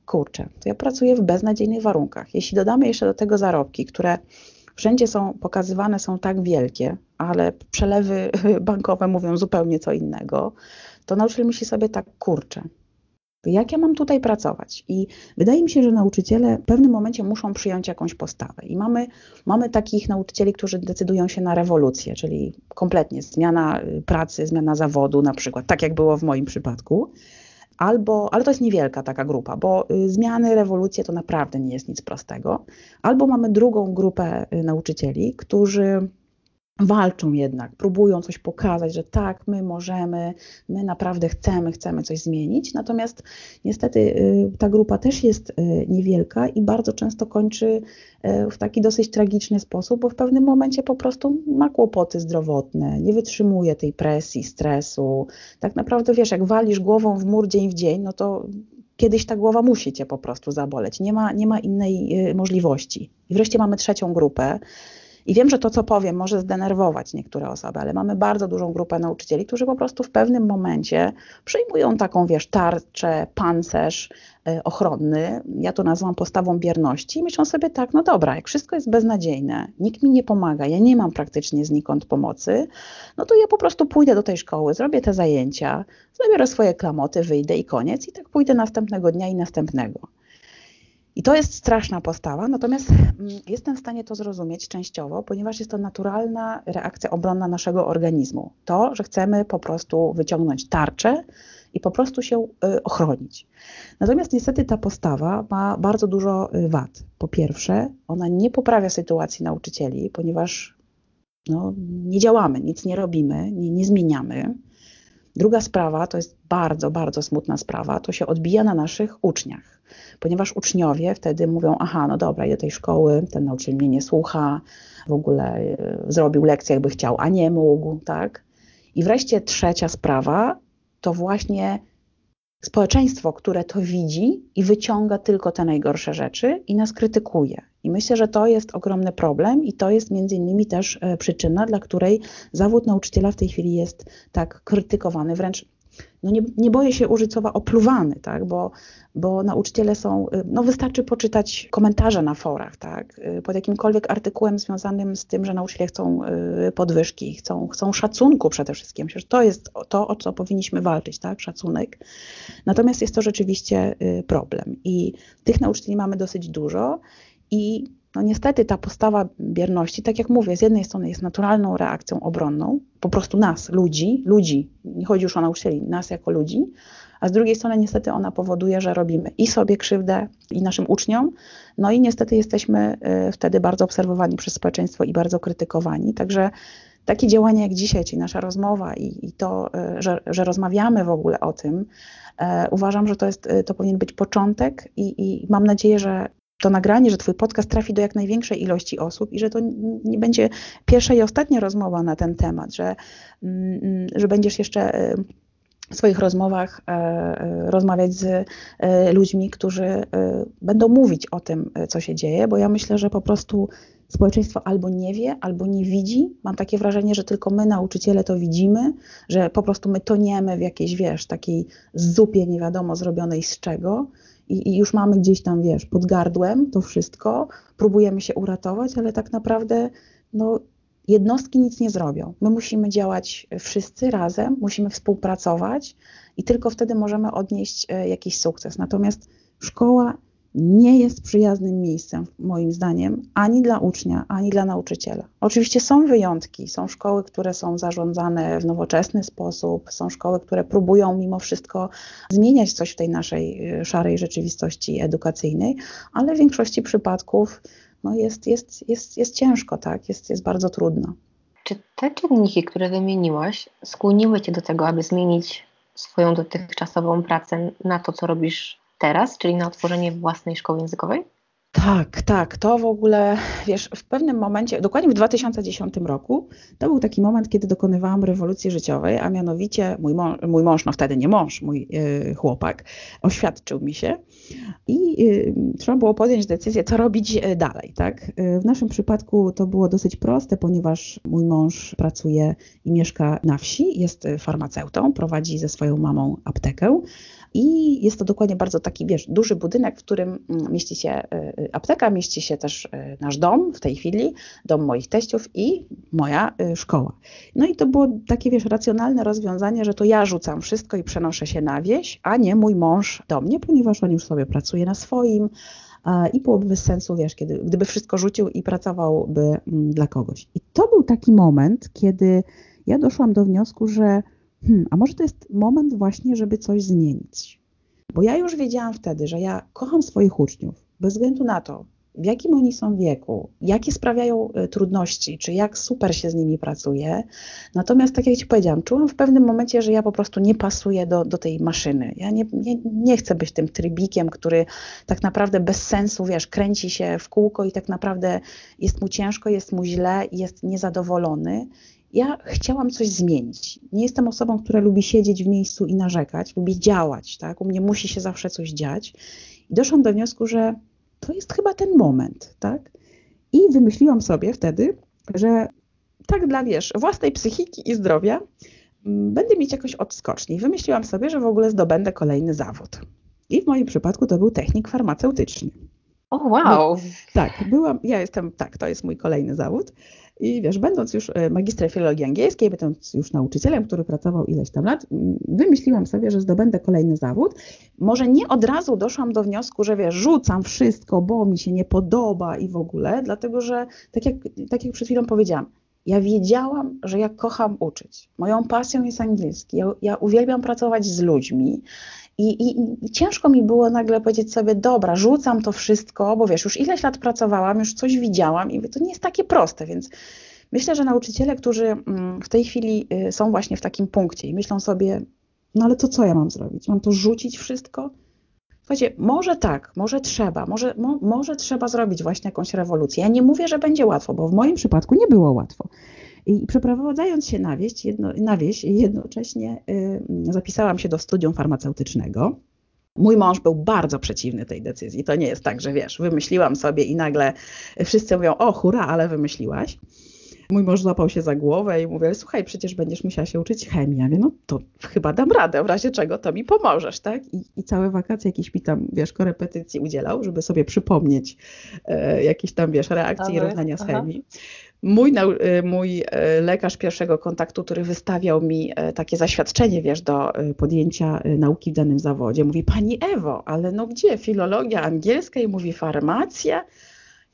kurczę, to ja pracuję w beznadziejnych warunkach. Jeśli dodamy jeszcze do tego zarobki, które wszędzie są pokazywane, są tak wielkie, ale przelewy bankowe mówią zupełnie co innego, to nauczyciel myśli sobie tak, kurczę, jak ja mam tutaj pracować? I wydaje mi się, że nauczyciele w pewnym momencie muszą przyjąć jakąś postawę. I mamy, mamy takich nauczycieli, którzy decydują się na rewolucję, czyli kompletnie zmiana y, pracy, zmiana zawodu, na przykład, tak jak było w moim przypadku albo, ale to jest niewielka taka grupa, bo y, zmiany, rewolucje to naprawdę nie jest nic prostego. Albo mamy drugą grupę y, nauczycieli, którzy walczą jednak, próbują coś pokazać, że tak, my możemy, my naprawdę chcemy, chcemy coś zmienić. Natomiast niestety y, ta grupa też jest y, niewielka i bardzo często kończy y, w taki dosyć tragiczny sposób, bo w pewnym momencie po prostu ma kłopoty zdrowotne, nie wytrzymuje tej presji, stresu. Tak naprawdę wiesz, jak walisz głową w mur dzień w dzień, no to kiedyś ta głowa musi cię po prostu zaboleć. Nie ma, nie ma innej możliwości. I wreszcie mamy trzecią grupę I wiem, że to, co powiem, może zdenerwować niektóre osoby, ale mamy bardzo dużą grupę nauczycieli, którzy po prostu w pewnym momencie przyjmują taką, wiesz, tarczę, pancerz y, ochronny, ja to nazywam postawą bierności i myślą sobie tak, no dobra, jak wszystko jest beznadziejne, nikt mi nie pomaga, ja nie mam praktycznie znikąd pomocy, no to ja po prostu pójdę do tej szkoły, zrobię te zajęcia, zabiorę swoje klamoty, wyjdę i koniec i tak pójdę następnego dnia i następnego. I to jest straszna postawa, natomiast mm, jestem w stanie to zrozumieć częściowo, ponieważ jest to naturalna reakcja obronna naszego organizmu. To, że chcemy po prostu wyciągnąć tarczę i po prostu się y, ochronić. Natomiast niestety ta postawa ma bardzo dużo y, wad. Po pierwsze, ona nie poprawia sytuacji nauczycieli, ponieważ no, nie działamy, nic nie robimy, nie, nie zmieniamy. Druga sprawa, to jest bardzo, bardzo smutna sprawa, to się odbija na naszych uczniach, ponieważ uczniowie wtedy mówią, aha, no dobra, idę do tej szkoły, ten nauczyciel mnie nie słucha, w ogóle e, zrobił lekcję jakby chciał, a nie mógł, tak? I wreszcie trzecia sprawa, to właśnie społeczeństwo, które to widzi i wyciąga tylko te najgorsze rzeczy i nas krytykuje. Myślę, że to jest ogromny problem i to jest między innymi też e, przyczyna, dla której zawód nauczyciela w tej chwili jest tak krytykowany, wręcz no nie, nie boję się użyć słowa opluwany, tak? bo, bo nauczyciele są, y, no wystarczy poczytać komentarze na forach, tak? Y, pod jakimkolwiek artykułem związanym z tym, że nauczyciele chcą podwyżki, chcą, chcą szacunku przede wszystkim. Że to jest to, o co powinniśmy walczyć, tak? szacunek. Natomiast jest to rzeczywiście problem i tych nauczycieli mamy dosyć dużo i no niestety ta postawa bierności, tak jak mówię, z jednej strony jest naturalną reakcją obronną, po prostu nas, ludzi, ludzi, nie chodzi już o nauczycieli, nas jako ludzi, a z drugiej strony niestety ona powoduje, że robimy i sobie krzywdę, i naszym uczniom, no i niestety jesteśmy y, wtedy bardzo obserwowani przez społeczeństwo i bardzo krytykowani, także takie działania jak dzisiaj, czyli nasza rozmowa i, i to, y, że, że, rozmawiamy w ogóle o tym, e, uważam, że to, jest, to powinien być początek i, i mam nadzieję, że to nagranie, że Twój podcast trafi do jak największej ilości osób i że to nie będzie pierwsza i ostatnia rozmowa na ten temat, że, że będziesz jeszcze e, w swoich rozmowach e, e, rozmawiać z ludźmi, którzy będą mówić o tym, co się dzieje, bo ja myślę, że po prostu społeczeństwo albo nie wie, albo nie widzi. Mam takie wrażenie, że tylko my, nauczyciele, to widzimy, że po prostu my toniemy w jakiejś, wiesz, takiej zupie nie wiadomo zrobionej z czego i, i, już mamy gdzieś tam, wiesz, pod gardłem to wszystko, próbujemy się uratować, ale tak naprawdę no, jednostki nic nie zrobią. My musimy działać wszyscy razem, musimy współpracować i tylko wtedy możemy odnieść e, jakiś sukces. Natomiast szkoła nie jest przyjaznym miejscem, moim zdaniem, ani dla ucznia, ani dla nauczyciela. Oczywiście są wyjątki, są szkoły, które są zarządzane w nowoczesny sposób, są szkoły, które próbują mimo wszystko zmieniać coś w tej naszej y, szarej rzeczywistości edukacyjnej, ale w większości przypadków no jest, jest, jest, jest ciężko, tak? jest, jest bardzo trudno. Czy te czynniki, które wymieniłaś, skłoniły Cię do tego, aby zmienić swoją dotychczasową pracę na to, co robisz teraz, czyli na otworzenie własnej szkoły językowej? Tak, tak. To w ogóle, wiesz, w pewnym momencie, dokładnie w 2010 roku, to był taki moment, kiedy dokonywałam rewolucji życiowej, a mianowicie mój mąż, mój mąż no wtedy nie mąż, mój y, chłopak, oświadczył mi się i y, trzeba było podjąć decyzję, co robić y, dalej, tak? W naszym przypadku to było dosyć proste, ponieważ mój mąż pracuje i mieszka na wsi, jest farmaceutą, prowadzi ze swoją mamą aptekę, i jest to dokładnie bardzo taki, wiesz, duży budynek, w którym mm, mieści się e, e, apteka, mieści się też e, nasz dom w tej chwili, dom moich teściów i moja szkoła. No i to było takie, wiesz, racjonalne rozwiązanie, że to ja rzucam wszystko i przenoszę się na wieś, a nie mój mąż do mnie, ponieważ on już sobie pracuje na swoim, i byłoby bez sensu, wiesz, kiedy, gdyby wszystko rzucił i pracowałby mm, dla kogoś. I to był taki moment, kiedy ja doszłam do wniosku, że hmm, a może to jest moment właśnie, żeby coś zmienić. Bo ja już wiedziałam wtedy, że ja kocham swoich uczniów, bez względu na to, w jakim oni są wieku, jakie sprawiają e, trudności, czy jak super się z nimi pracuje. Natomiast, tak jak Ci powiedziałam, czułam w pewnym momencie, że ja po prostu nie pasuję do, do tej maszyny. Ja nie, nie, nie chcę być tym trybikiem, który tak naprawdę bez sensu, wiesz, kręci się w kółko i tak naprawdę jest mu ciężko, jest mu źle, jest niezadowolony ja chciałam coś zmienić. Nie jestem osobą, która lubi siedzieć w miejscu i narzekać, lubi działać, tak? U mnie musi się zawsze coś dziać. I doszłam do wniosku, że to jest chyba ten moment, tak? I wymyśliłam sobie wtedy że tak dla, wiesz, własnej psychiki i zdrowia mm, będę mieć jakoś odskocznie. Wymyśliłam sobie, że w ogóle zdobędę kolejny zawód. I w moim przypadku to był technik farmaceutyczny. O, wow! Tak, byłam, ja jestem, tak, to jest mój kolejny zawód. I wiesz, będąc już e, magistrem filologii angielskiej, będąc już nauczycielem, który pracował ileś tam lat, wymyśliłam sobie, że zdobędę kolejny zawód. Może nie od razu doszłam do wniosku, że wiesz, rzucam wszystko, bo mi się nie podoba i w ogóle, dlatego że, tak jak, tak jak przed chwilą powiedziałam, ja wiedziałam, że ja kocham uczyć. Moją pasją jest angielski. Ja, ja uwielbiam pracować z ludźmi. I, i, I, ciężko mi było nagle powiedzieć sobie, dobra, rzucam to wszystko, bo wiesz, już ileś lat pracowałam, już coś widziałam i to nie jest takie proste, więc myślę, że nauczyciele, którzy mm, w tej chwili y, są właśnie w takim punkcie i myślą sobie, no ale to co ja mam zrobić? Mam to rzucić wszystko? Słuchajcie, może tak, może trzeba, może, mo, może trzeba zrobić właśnie jakąś rewolucję. Ja nie mówię, że będzie łatwo, bo w moim przypadku nie było łatwo. I przeprowadzając się na wieś, jedno, na wieś jednocześnie y, zapisałam się do studium farmaceutycznego. Mój mąż był bardzo przeciwny tej decyzji. To nie jest tak, że wiesz, wymyśliłam sobie i nagle wszyscy mówią, o hura, ale wymyśliłaś. Mój mąż złapał się za głowę i mówił, słuchaj, przecież będziesz musiała się uczyć chemii. Ja mówię, no to chyba dam radę, w razie czego to mi pomożesz, tak? I, i całe wakacje jakieś mi tam, wiesz, korepetycji udzielał, żeby sobie przypomnieć e, jakieś tam, wiesz, reakcje i równania z chemii. Mój, e, mój e, lekarz pierwszego kontaktu, który wystawiał mi e, takie zaświadczenie, wiesz, do podjęcia nauki w danym zawodzie, mówi, pani Ewo, ale no gdzie, filologia angielska i mówi farmacja?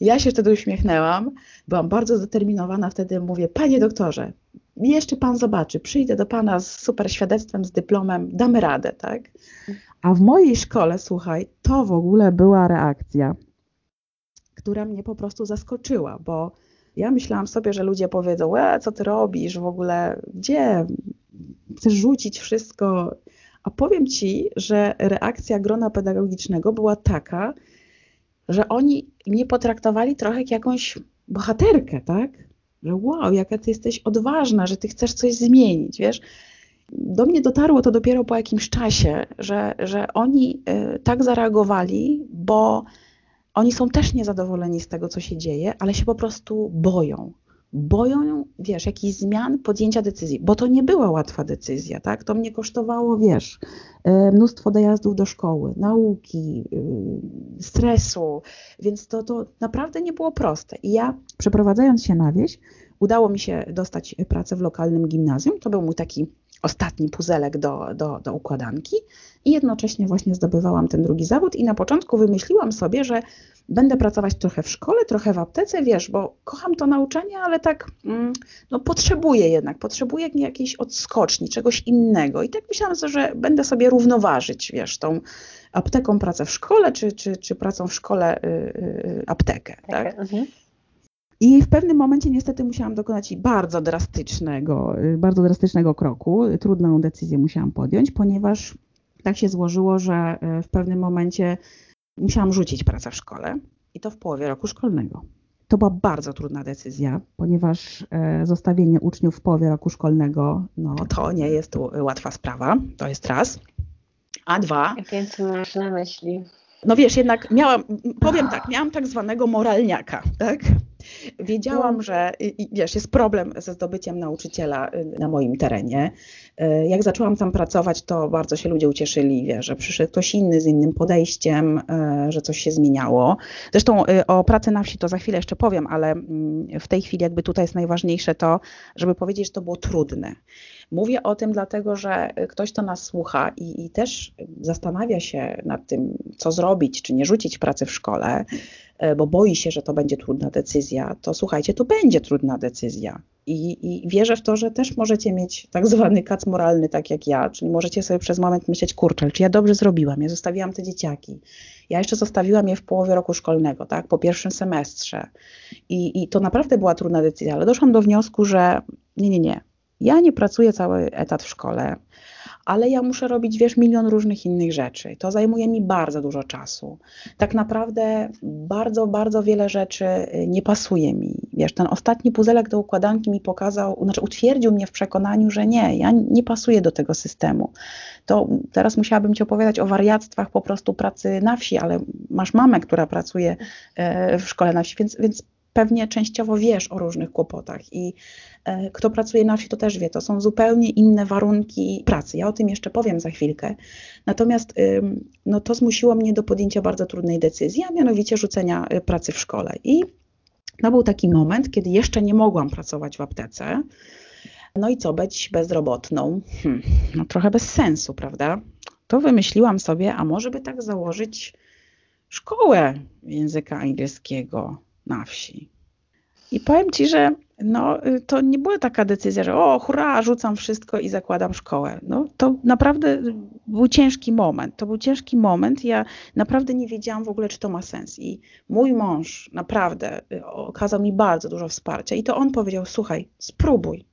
Ja się wtedy uśmiechnęłam, byłam bardzo zdeterminowana, wtedy mówię, panie doktorze, jeszcze pan zobaczy, przyjdę do pana z super świadectwem, z dyplomem, damy radę, tak? A w mojej szkole, słuchaj, to w ogóle była reakcja, która mnie po prostu zaskoczyła, bo ja myślałam sobie, że ludzie powiedzą, e, co ty robisz, w ogóle, gdzie, chcesz rzucić wszystko, a powiem ci, że reakcja grona pedagogicznego była taka, że oni mnie potraktowali trochę jak jakąś bohaterkę, tak? Że wow, jaka ty jesteś odważna, że ty chcesz coś zmienić, wiesz? Do mnie dotarło to dopiero po jakimś czasie, że, że oni y, tak zareagowali, bo oni są też niezadowoleni z tego, co się dzieje, ale się po prostu boją boją, wiesz, jakichś zmian, podjęcia decyzji, bo to nie była łatwa decyzja, tak? To mnie kosztowało, wiesz, e, mnóstwo dojazdów do szkoły, nauki, y, stresu, więc to, to naprawdę nie było proste. I ja, przeprowadzając się na wieś, udało mi się dostać pracę w lokalnym gimnazjum. To był mój taki ostatni puzelek do, do, do układanki i jednocześnie właśnie zdobywałam ten drugi zawód i na początku wymyśliłam sobie, że będę pracować trochę w szkole, trochę w aptece, wiesz, bo kocham to nauczanie, ale tak mm, no, potrzebuję jednak, potrzebuję jakiejś odskoczni, czegoś innego. I tak myślałam sobie, że będę sobie równoważyć, wiesz, tą apteką pracę w szkole, czy, czy, czy pracą w szkole y, y, aptekę, tak? Mhm. I w pewnym momencie niestety musiałam dokonać bardzo drastycznego, y, bardzo drastycznego kroku. Trudną decyzję musiałam podjąć, ponieważ tak się złożyło, że w pewnym momencie musiałam rzucić pracę w szkole i to w połowie roku szkolnego. To była bardzo trudna decyzja, ponieważ e, zostawienie uczniów w połowie roku szkolnego, no to nie jest łatwa sprawa, to jest raz. A dwa. Więc masz na myśli? No wiesz, jednak miałam, powiem tak, miałam tak zwanego moralniaka, tak? Wiedziałam, że wiesz, jest problem ze zdobyciem nauczyciela y, na moim terenie. Y, jak zaczęłam tam pracować, to bardzo się ludzie ucieszyli, wiesz, że przyszedł ktoś inny z innym podejściem, y, że coś się zmieniało. Zresztą o pracy na wsi to za chwilę jeszcze powiem, ale mm, w tej chwili jakby tutaj jest najważniejsze to, żeby powiedzieć, że to było trudne. Mówię o tym dlatego, że ktoś to nas słucha i, i też zastanawia się nad tym, co zrobić, czy nie rzucić pracy w szkole, e, bo boi się, że to będzie trudna decyzja, to słuchajcie, to będzie trudna decyzja. I, I, wierzę w to, że też możecie mieć tak zwany kac moralny, tak jak ja, czyli możecie sobie przez moment myśleć, kurczę, czy ja dobrze zrobiłam, ja zostawiłam te dzieciaki. Ja jeszcze zostawiłam je w połowie roku szkolnego, tak, po pierwszym semestrze. I, I to naprawdę była trudna decyzja, ale doszłam do wniosku, że nie, nie, nie, ja nie pracuję cały etat w szkole, ale ja muszę robić, wiesz, milion różnych innych rzeczy. To zajmuje mi bardzo dużo czasu. Tak naprawdę bardzo, bardzo wiele rzeczy y, nie pasuje mi. Wiesz, ten ostatni puzelek do układanki mi pokazał, znaczy utwierdził mnie w przekonaniu, że nie, ja nie pasuję do tego systemu. To teraz musiałabym Ci opowiadać o wariactwach po prostu pracy na wsi, ale masz mamę, która pracuje e, w szkole na wsi, więc, więc pewnie częściowo wiesz o różnych kłopotach i e, kto pracuje na wsi, to też wie, to są zupełnie inne warunki pracy. Ja o tym jeszcze powiem za chwilkę. Natomiast no, to zmusiło mnie do podjęcia bardzo trudnej decyzji, a mianowicie rzucenia y, pracy w szkole. I to był taki moment, kiedy jeszcze nie mogłam pracować w aptece. No i co, być bezrobotną? Hmm, no trochę bez sensu, prawda? To wymyśliłam sobie, a może by tak założyć szkołę języka angielskiego na wsi. I powiem Ci, że no, to nie była taka decyzja, że o, hurra, rzucam wszystko i zakładam szkołę. No, to naprawdę był ciężki moment. To był ciężki moment. Ja naprawdę nie wiedziałam w ogóle, czy to ma sens. I mój mąż naprawdę y, okazał mi bardzo dużo wsparcia. I to on powiedział: Słuchaj, spróbuj.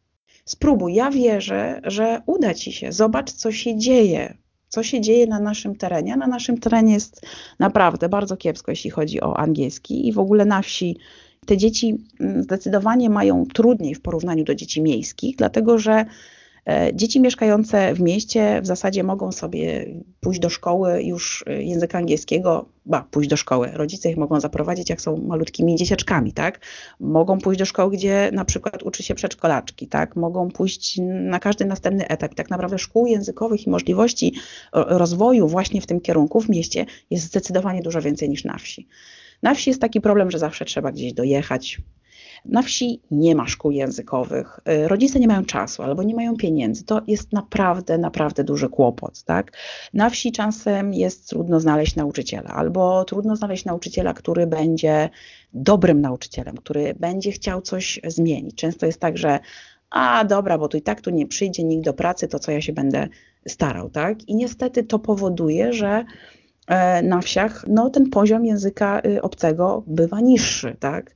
Spróbuj. Ja wierzę, że uda ci się. Zobacz, co się dzieje co się dzieje na naszym terenie. Na naszym terenie jest naprawdę bardzo kiepsko, jeśli chodzi o angielski i w ogóle na wsi te dzieci mm, zdecydowanie mają trudniej w porównaniu do dzieci miejskich, dlatego że Dzieci mieszkające w mieście w zasadzie mogą sobie pójść do szkoły już e, języka angielskiego, ba, pójść do szkoły. Rodzice ich mogą zaprowadzić, jak są malutkimi dzieciaczkami, tak? Mogą pójść do szkoły, gdzie na przykład uczy się przedszkolaczki, tak? Mogą pójść na każdy następny etap. Tak naprawdę szkół językowych i możliwości rozwoju właśnie w tym kierunku w mieście jest zdecydowanie dużo więcej niż na wsi. Na wsi jest taki problem, że zawsze trzeba gdzieś dojechać. Na wsi nie ma szkół językowych, y, rodzice nie mają czasu albo nie mają pieniędzy. To jest naprawdę, naprawdę duży kłopot. Tak? Na wsi czasem jest trudno znaleźć nauczyciela, albo trudno znaleźć nauczyciela, który będzie dobrym nauczycielem, który będzie chciał coś zmienić. Często jest tak, że a dobra, bo tu i tak tu nie przyjdzie nikt do pracy, to co ja się będę starał, tak? I niestety to powoduje, że E, na wsiach, no ten poziom języka y, obcego bywa niższy, tak?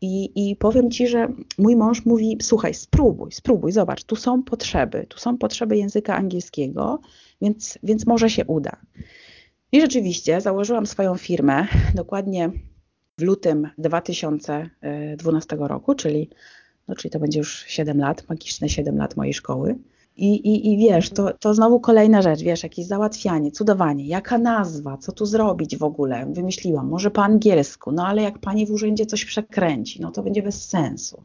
I, I powiem Ci, że mój mąż mówi: Słuchaj, spróbuj, spróbuj, zobacz, tu są potrzeby, tu są potrzeby języka angielskiego, więc, więc może się uda. I rzeczywiście założyłam swoją firmę dokładnie w lutym 2012 roku, czyli, no, czyli to będzie już 7 lat, magiczne 7 lat mojej szkoły. I, i, I wiesz, to, to znowu kolejna rzecz, wiesz, jakieś załatwianie, cudowanie, jaka nazwa, co tu zrobić w ogóle, wymyśliłam, może po angielsku, no ale jak pani w urzędzie coś przekręci, no to będzie bez sensu.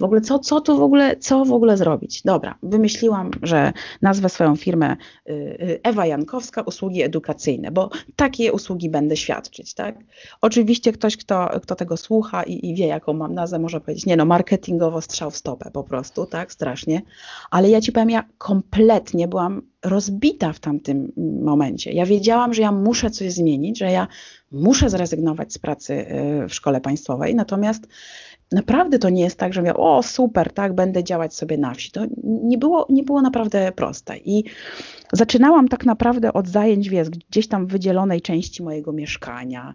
W ogóle co, co tu w ogóle, co w ogóle zrobić? Dobra, wymyśliłam, że nazwę swoją firmę y, y, Ewa Jankowska, usługi edukacyjne, bo takie usługi będę świadczyć, tak? Oczywiście ktoś, kto, kto tego słucha i, i wie, jaką mam nazwę, może powiedzieć, nie no, marketingowo strzał w stopę po prostu, tak, strasznie, ale ja ci powiem, ja kompletnie byłam rozbita w tamtym momencie. Ja wiedziałam, że ja muszę coś zmienić, że ja muszę zrezygnować z pracy y, w szkole państwowej, natomiast naprawdę to nie jest tak, że miał, o super, tak, będę działać sobie na wsi. To nie było, nie było naprawdę proste. I zaczynałam tak naprawdę od zajęć, wiesz, gdzieś tam w wydzielonej części mojego mieszkania,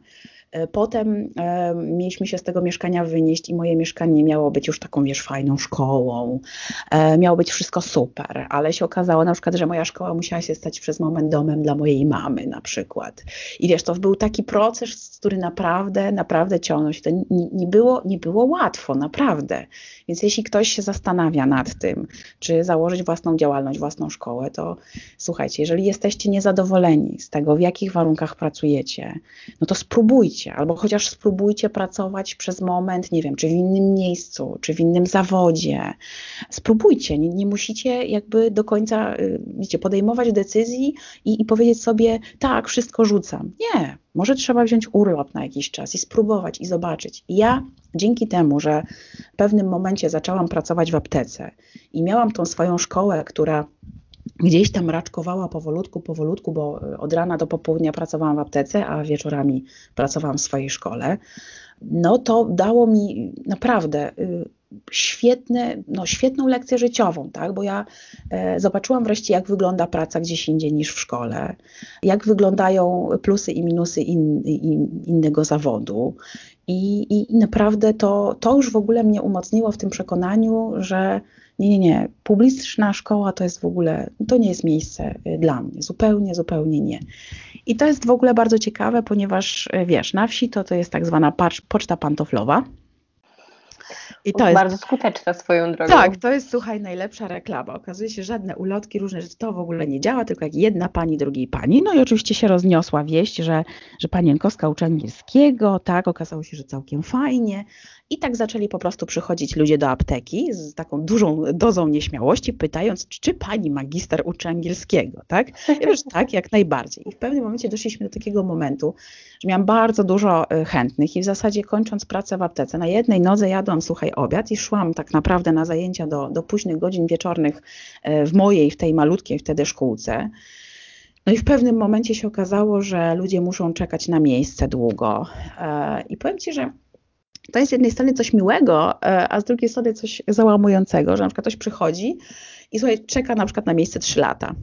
potem e, mieliśmy się z tego mieszkania wynieść i moje mieszkanie miało być już taką, wiesz, fajną szkołą. E, miało być wszystko super, ale się okazało na przykład, że moja szkoła musiała się stać przez moment domem dla mojej mamy na przykład. I wiesz, to był taki proces, który naprawdę, naprawdę ciągnął się. To nie, nie, było, nie było łatwo, naprawdę. Więc jeśli ktoś się zastanawia nad tym, czy założyć własną działalność, własną szkołę, to słuchajcie, jeżeli jesteście niezadowoleni z tego, w jakich warunkach pracujecie, no to spróbujcie albo chociaż spróbujcie pracować przez moment, nie wiem, czy w innym miejscu, czy w innym zawodzie. Spróbujcie, nie, nie musicie jakby do końca, y, wiecie, podejmować decyzji i, i powiedzieć sobie, tak, wszystko rzucam. Nie, może trzeba wziąć urlop na jakiś czas i spróbować i zobaczyć. I ja dzięki temu, że w pewnym momencie zaczęłam pracować w aptece i miałam tą swoją szkołę, która gdzieś tam raczkowała powolutku, powolutku, bo e, od rana do popołudnia pracowałam w aptece, a wieczorami pracowałam w swojej szkole, no to dało mi naprawdę y, świetne, no, świetną lekcję życiową, tak? bo ja e, zobaczyłam wreszcie, jak wygląda praca gdzieś indziej niż w szkole, jak wyglądają plusy i minusy in, in, innego zawodu. I, I naprawdę to, to już w ogóle mnie umocniło w tym przekonaniu, że nie, nie, nie, publiczna szkoła to jest w ogóle, to nie jest miejsce y, dla mnie, zupełnie, zupełnie nie. I to jest w ogóle bardzo ciekawe, ponieważ y, wiesz, na wsi to, to jest tak zwana poczta pantoflowa. I to jest bardzo skuteczna swoją drogą. Tak, to jest słuchaj, najlepsza reklama. Okazuje się, że żadne ulotki, różne rzeczy, to w ogóle nie działa, tylko jak jedna pani, drugiej pani. No i oczywiście się rozniosła wieść, że, że pani Jankowska uczy angielskiego, tak, okazało się, że całkiem fajnie. I tak zaczęli po prostu przychodzić ludzie do apteki z taką dużą dozą nieśmiałości, pytając, czy pani magister uczy angielskiego, tak? Ja tak, jak najbardziej. I w pewnym momencie doszliśmy do takiego momentu, że miałam bardzo dużo y, chętnych i w zasadzie kończąc pracę w aptece, na jednej nodze jadłam, słuchaj, obiad i szłam tak naprawdę na zajęcia do, do późnych godzin wieczornych y, w mojej, w tej malutkiej wtedy szkółce. No i w pewnym momencie się okazało, że ludzie muszą czekać na miejsce długo. E, I powiem Ci, że to jest z jednej strony coś miłego, e, a z drugiej strony coś załamującego, że na przykład ktoś przychodzi i słuchaj, czeka na przykład na miejsce 3 lata.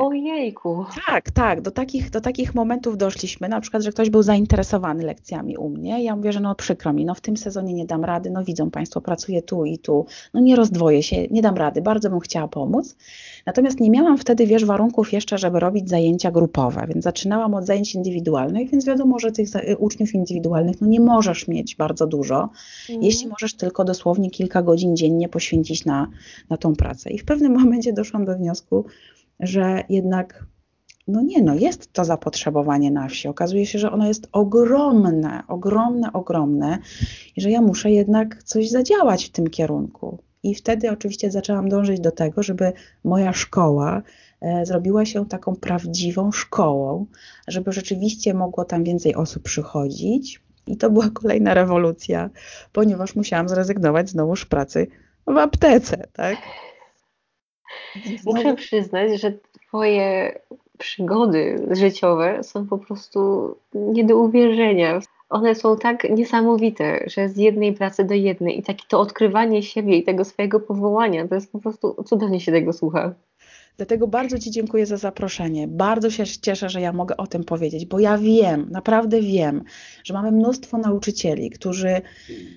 Ojejku. Tak, tak, do takich, do takich momentów doszliśmy, na przykład, że ktoś był zainteresowany lekcjami u mnie. Ja mówię, że no przykro mi, no w tym sezonie nie dam rady, no widzą Państwo, pracuję tu i tu, no nie rozdwoję się, nie dam rady, bardzo bym chciała pomóc. Natomiast nie miałam wtedy, wiesz, warunków jeszcze, żeby robić zajęcia grupowe, więc zaczynałam od zajęć indywidualnych, więc wiadomo, że tych uczniów indywidualnych, no nie możesz mieć bardzo dużo, mm. jeśli możesz tylko dosłownie kilka godzin dziennie poświęcić na, na tą pracę. I w pewnym momencie doszłam do wniosku, że jednak no nie, no jest to zapotrzebowanie na wsi. Okazuje się, że ono jest ogromne, ogromne, ogromne i że ja muszę jednak coś zadziałać w tym kierunku. I wtedy oczywiście zaczęłam dążyć do tego, żeby moja szkoła e, zrobiła się taką prawdziwą szkołą, żeby rzeczywiście mogło tam więcej osób przychodzić. I to była kolejna rewolucja, ponieważ musiałam zrezygnować znowuż pracy w aptece, tak? Muszę przyznać, że Twoje przygody życiowe są po prostu nie do uwierzenia. One są tak niesamowite, że z jednej pracy do jednej i takie to odkrywanie siebie i tego swojego powołania, to jest po prostu cudownie się tego słucha. Dlatego bardzo Ci dziękuję za zaproszenie. Bardzo się cieszę, że ja mogę o tym powiedzieć, bo ja wiem, naprawdę wiem, że mamy mnóstwo nauczycieli, którzy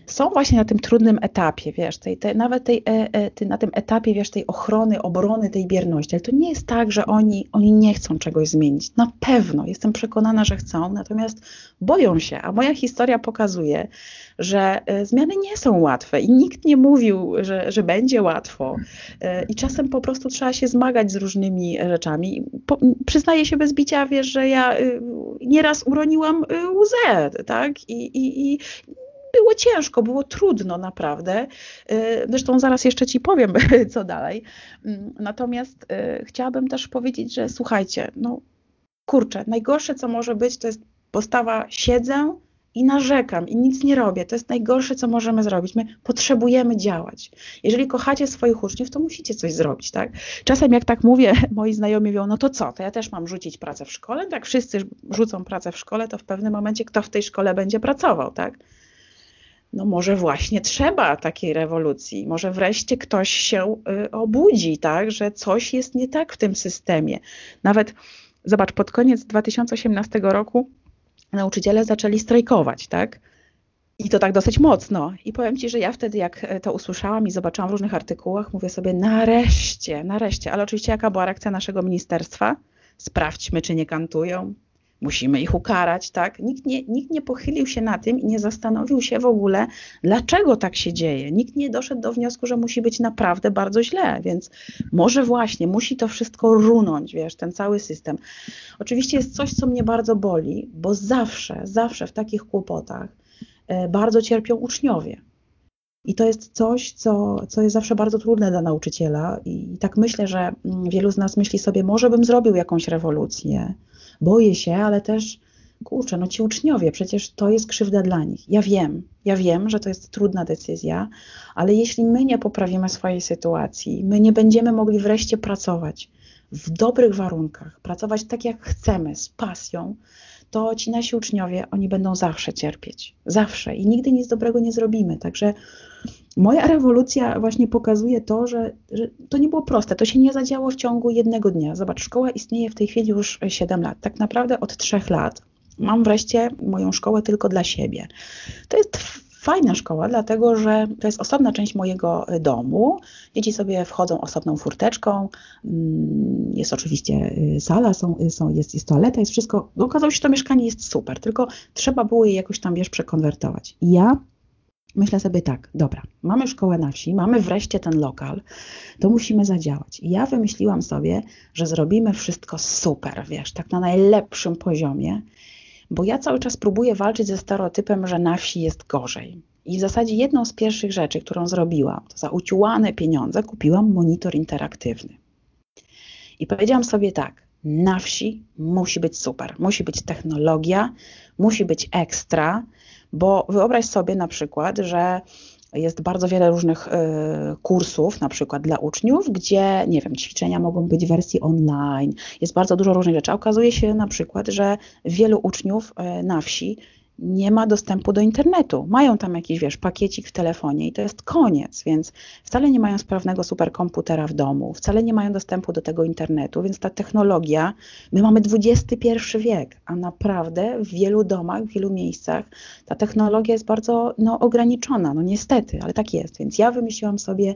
są właśnie na tym trudnym etapie, wiesz, tej, tej, nawet tej, e, e, na tym etapie, wiesz, tej ochrony, obrony tej bierności. Ale to nie jest tak, że oni, oni nie chcą czegoś zmienić. Na pewno, jestem przekonana, że chcą, natomiast boją się. A moja historia pokazuje, że e, zmiany nie są łatwe i nikt nie mówił, że, że będzie łatwo. I czasem po prostu trzeba się zmagać z różnymi rzeczami. Po, przyznaję się bez bicia, wiesz, że ja y, nieraz uroniłam y, łzę, tak? I, i, i było ciężko, było trudno naprawdę. Y, zresztą zaraz jeszcze Ci powiem, co dalej. Mm, natomiast chciałabym też powiedzieć, że słuchajcie, no kurczę, najgorsze, co może być, to jest postawa siedzę, i narzekam i nic nie robię. To jest najgorsze, co możemy zrobić. My potrzebujemy działać. Jeżeli kochacie swoich uczniów, to musicie coś zrobić, tak? Czasem jak tak mówię, moi znajomi mówią, no to co, to ja też mam rzucić pracę w szkole? Tak wszyscy rzucą pracę w szkole, to w pewnym momencie kto w tej szkole będzie pracował, tak? No może właśnie trzeba takiej rewolucji. Może wreszcie ktoś się y, obudzi, tak? Że coś jest nie tak w tym systemie. Nawet, zobacz, pod koniec 2018 roku nauczyciele zaczęli strajkować, tak? I to tak dosyć mocno. I powiem Ci, że ja wtedy, jak to usłyszałam i zobaczyłam w różnych artykułach, mówię sobie, nareszcie, nareszcie. Ale oczywiście, jaka była reakcja naszego ministerstwa? Sprawdźmy, czy nie kantują, musimy ich ukarać, tak? Nikt nie, nikt nie pochylił się na tym i nie zastanowił się w ogóle, dlaczego tak się dzieje. Nikt nie doszedł do wniosku, że musi być naprawdę bardzo źle, więc może właśnie musi to wszystko runąć, wiesz, ten cały system. Oczywiście jest coś, co mnie bardzo boli, bo zawsze, zawsze w takich kłopotach e, bardzo cierpią uczniowie. I to jest coś, co, co jest zawsze bardzo trudne dla nauczyciela. I tak myślę, że mm, wielu z nas myśli sobie, może bym zrobił jakąś rewolucję, boję się, ale też kurczę, no ci uczniowie, przecież to jest krzywda dla nich. Ja wiem, ja wiem, że to jest trudna decyzja, ale jeśli my nie poprawimy swojej sytuacji, my nie będziemy mogli wreszcie pracować w dobrych warunkach, pracować tak jak chcemy, z pasją, to ci nasi uczniowie, oni będą zawsze cierpieć. Zawsze. I nigdy nic dobrego nie zrobimy. Także moja rewolucja właśnie pokazuje to, że, że, to nie było proste. To się nie zadziało w ciągu jednego dnia. Zobacz, szkoła istnieje w tej chwili już 7 lat. Tak naprawdę od 3 lat mam wreszcie moją szkołę tylko dla siebie. To jest fajna szkoła, dlatego że to jest osobna część mojego domu. Dzieci sobie wchodzą osobną furteczką. Mm, jest oczywiście y, sala, są, y, są, jest, jest toaleta, jest wszystko. Okazało się, że to mieszkanie jest super, tylko trzeba było je jakoś tam, wiesz, przekonwertować. Ja myślę sobie tak, dobra, mamy szkołę na wsi, mamy wreszcie ten lokal, to musimy zadziałać. I ja wymyśliłam sobie, że zrobimy wszystko super, wiesz, tak na najlepszym poziomie, bo ja cały czas próbuję walczyć ze stereotypem, że na wsi jest gorzej. I w zasadzie jedną z pierwszych rzeczy, którą zrobiłam, to za uciłane pieniądze kupiłam monitor interaktywny. I powiedziałam sobie tak, na wsi musi być super, musi być technologia, musi być ekstra, bo wyobraź sobie na przykład, że jest bardzo wiele różnych y, kursów, na przykład dla uczniów, gdzie, nie wiem, ćwiczenia mogą być w wersji online, jest bardzo dużo różnych rzeczy. okazuje się na przykład, że wielu uczniów y, na wsi nie ma dostępu do internetu. Mają tam jakiś, wiesz, pakiecik w telefonie i to jest koniec, więc wcale nie mają sprawnego superkomputera w domu, wcale nie mają dostępu do tego internetu, więc ta technologia, my mamy XXI wiek, a naprawdę w wielu domach, w wielu miejscach ta technologia jest bardzo no, ograniczona, no niestety, ale tak jest. Więc ja wymyśliłam sobie,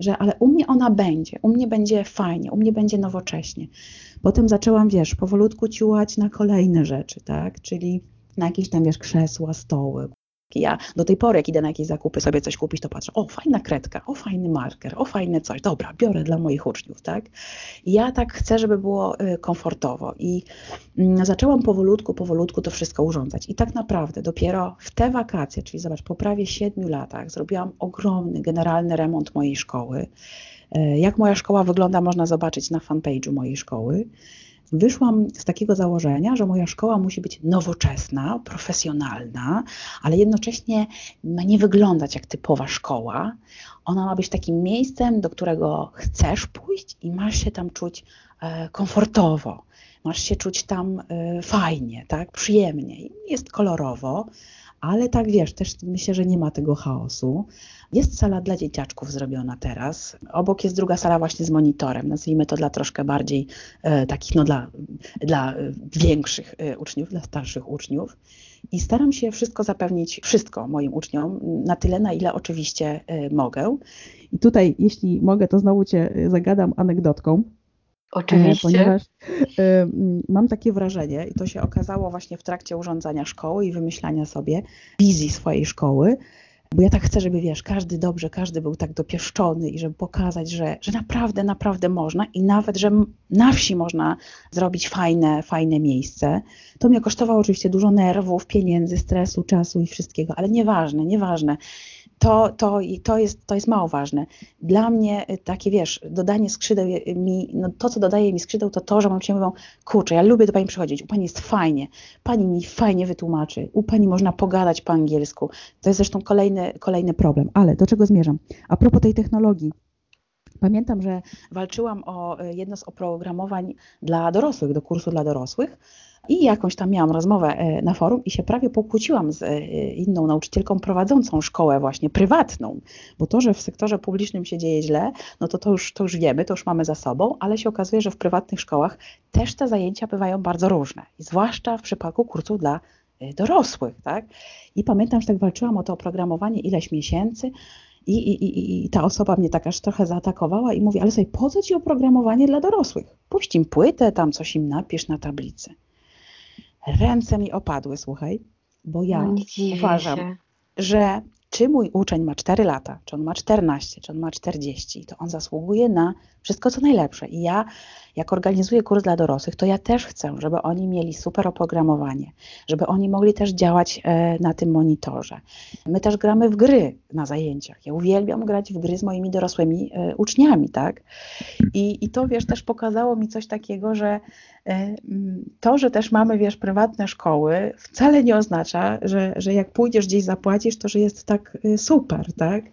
że ale u mnie ona będzie, u mnie będzie fajnie, u mnie będzie nowocześnie. Potem zaczęłam, wiesz, powolutku ciułać na kolejne rzeczy, tak, czyli na jakieś tam, wiesz, krzesła, stoły. Ja do tej pory, jak idę na jakieś zakupy sobie coś kupić, to patrzę, o, fajna kredka, o, fajny marker, o, fajne coś, dobra, biorę dla moich uczniów, tak? Ja tak chcę, żeby było y, komfortowo i mm, zaczęłam powolutku, powolutku to wszystko urządzać i tak naprawdę dopiero w te wakacje, czyli zobacz, po prawie siedmiu latach zrobiłam ogromny, generalny remont mojej szkoły. Y, jak moja szkoła wygląda, można zobaczyć na fanpage'u mojej szkoły wyszłam z takiego założenia, że moja szkoła musi być nowoczesna, profesjonalna, ale jednocześnie ma nie wyglądać jak typowa szkoła. Ona ma być takim miejscem, do którego chcesz pójść i masz się tam czuć e, komfortowo, masz się czuć tam e, fajnie, tak, przyjemnie. Jest kolorowo, ale tak wiesz, też myślę, że nie ma tego chaosu. Jest sala dla dzieciaczków zrobiona teraz. Obok jest druga sala właśnie z monitorem. Nazwijmy to dla troszkę bardziej e, takich, no dla, dla większych e, uczniów, dla starszych uczniów. I staram się wszystko zapewnić, wszystko moim uczniom, na tyle, na ile oczywiście e, mogę. I tutaj, jeśli mogę, to znowu Cię zagadam anegdotką. Oczywiście. Ponieważ y, mam takie wrażenie, i to się okazało właśnie w trakcie urządzania szkoły i wymyślania sobie wizji swojej szkoły, bo ja tak chcę, żeby wiesz, każdy dobrze, każdy był tak dopieszczony i żeby pokazać, że, że naprawdę, naprawdę można i nawet, że na wsi można zrobić fajne, fajne miejsce. To mnie kosztowało oczywiście dużo nerwów, pieniędzy, stresu, czasu i wszystkiego, ale nieważne, nieważne to, to, to, jest, to jest mało ważne. Dla mnie y, takie, wiesz, dodanie skrzydeł y, mi, no to, co dodaje mi skrzydeł, to to, że mam się mówią, kurczę, ja lubię do Pani przychodzić, u Pani jest fajnie, Pani mi fajnie wytłumaczy, u Pani można pogadać po angielsku. To jest zresztą kolejny, kolejny problem. Ale do czego zmierzam? A propos tej technologii, Pamiętam, że walczyłam o y, jedno z oprogramowań dla dorosłych, do kursu dla dorosłych. I jakąś tam miałam rozmowę e, na forum i się prawie pokłóciłam z e, inną nauczycielką prowadzącą szkołę właśnie prywatną, bo to, że w sektorze publicznym się dzieje źle, no to to już, to już wiemy, to już mamy za sobą, ale się okazuje, że w prywatnych szkołach też te zajęcia bywają bardzo różne, I zwłaszcza w przypadku kursów dla e, dorosłych, tak? I pamiętam, że tak walczyłam o to oprogramowanie ileś miesięcy, i, i, I ta osoba mnie tak aż trochę zaatakowała i mówi, ale sobie, po co ci oprogramowanie dla dorosłych? Puść im płytę, tam coś im napisz na tablicy. Ręce mi opadły, słuchaj, bo ja No, uważam, się. że czy mój uczeń ma 4 lata, czy on ma 14, czy on ma 40, to on zasługuje na wszystko co najlepsze. I ja, jak organizuję kurs dla dorosłych, to ja też chcę, żeby oni mieli super oprogramowanie, żeby oni mogli też działać e, na tym monitorze. My też gramy w gry na zajęciach. Ja uwielbiam grać w gry z moimi dorosłymi e, uczniami, tak? I, I to, wiesz, też pokazało mi coś takiego, że e, to, że też mamy, wiesz, prywatne szkoły, wcale nie oznacza, że, że jak pójdziesz gdzieś zapłacisz, to że jest tak super, tak?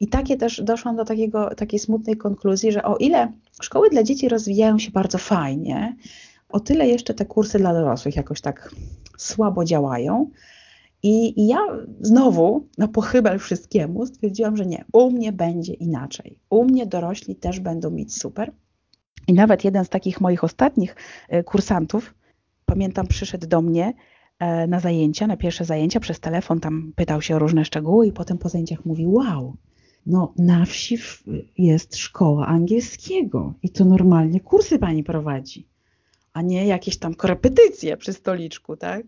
I takie też doszłam do takiego, takiej smutnej konkluzji, że o ile szkoły dla dzieci rozwijają się bardzo fajnie, o tyle jeszcze te kursy dla dorosłych jakoś tak słabo działają. I, I, ja znowu na pochybel wszystkiemu stwierdziłam, że nie, u mnie będzie inaczej. U mnie dorośli też będą mieć super. I nawet jeden z takich moich ostatnich e, kursantów, pamiętam, przyszedł do mnie e, na zajęcia, na pierwsze zajęcia przez telefon, tam pytał się o różne szczegóły i potem po zajęciach mówi, wow, no na wsi jest szkoła angielskiego i to normalnie kursy pani prowadzi, a nie jakieś tam korepetycje przy stoliczku, tak?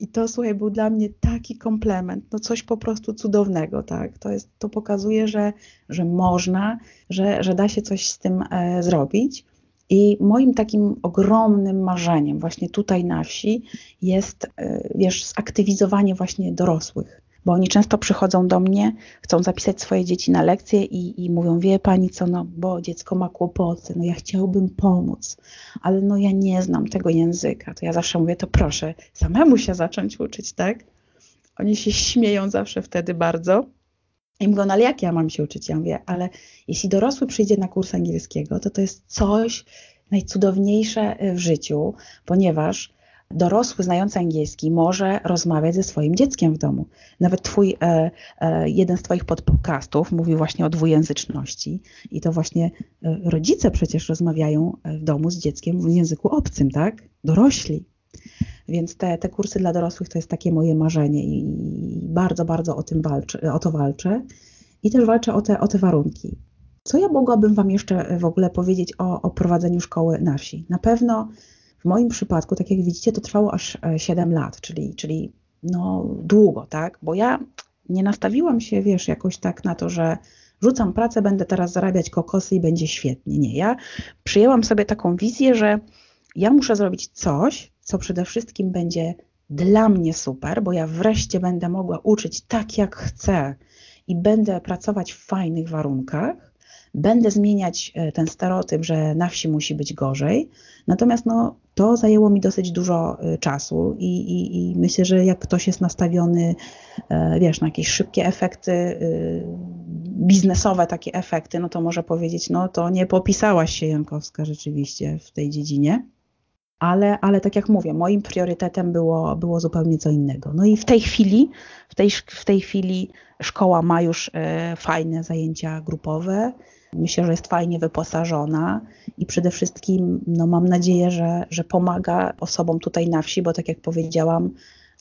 I to, słuchaj, był dla mnie taki komplement, no coś po prostu cudownego, tak? To, jest, to pokazuje, że, że można, że, że da się coś z tym e, zrobić. I moim takim ogromnym marzeniem właśnie tutaj na wsi jest, e, wiesz, zaktywizowanie właśnie dorosłych bo oni często przychodzą do mnie, chcą zapisać swoje dzieci na lekcje i, i mówią, wie pani co, no bo dziecko ma kłopoty, no ja chciałbym pomóc, ale no ja nie znam tego języka. To ja zawsze mówię, to proszę samemu się zacząć uczyć, tak? Oni się śmieją zawsze wtedy bardzo. I mówią, no ale jak ja mam się uczyć? Ja mówię, ale jeśli dorosły przyjdzie na kurs angielskiego, to to jest coś najcudowniejsze w życiu, ponieważ dorosły znający angielski może rozmawiać ze swoim dzieckiem w domu. Nawet twój, e, e, jeden z twoich podcastów mówił właśnie o dwujęzyczności i to właśnie e, rodzice przecież rozmawiają e, w domu z dzieckiem w języku obcym, tak? Dorośli. Więc te, te kursy dla dorosłych to jest takie moje marzenie i, bardzo, bardzo o tym walczę, o to walczę. I też walczę o te, o te warunki. Co ja mogłabym Wam jeszcze w ogóle powiedzieć o, o prowadzeniu szkoły na wsi? Na pewno w moim przypadku, tak jak widzicie, to trwało aż 7 e, lat, czyli, czyli no długo, tak? Bo ja nie nastawiłam się, wiesz, jakoś tak na to, że rzucam pracę, będę teraz zarabiać kokosy i będzie świetnie. Nie, ja przyjęłam sobie taką wizję, że ja muszę zrobić coś, co przede wszystkim będzie dla mnie super, bo ja wreszcie będę mogła uczyć tak, jak chcę i będę pracować w fajnych warunkach będę zmieniać e, ten stereotyp, że na wsi musi być gorzej. Natomiast no, to zajęło mi dosyć dużo e, czasu i, i, i myślę, że jak ktoś jest nastawiony, e, wiesz, na jakieś szybkie efekty, biznesowe takie efekty, no to może powiedzieć, no to nie popisałaś się Jankowska rzeczywiście w tej dziedzinie. Ale, ale tak jak mówię, moim priorytetem było, było zupełnie co innego. No i w tej chwili, w tej, w tej chwili szkoła ma już fajne zajęcia grupowe, Myślę, że jest fajnie wyposażona i przede wszystkim no, mam nadzieję, że, że pomaga osobom tutaj na wsi, bo tak jak powiedziałam,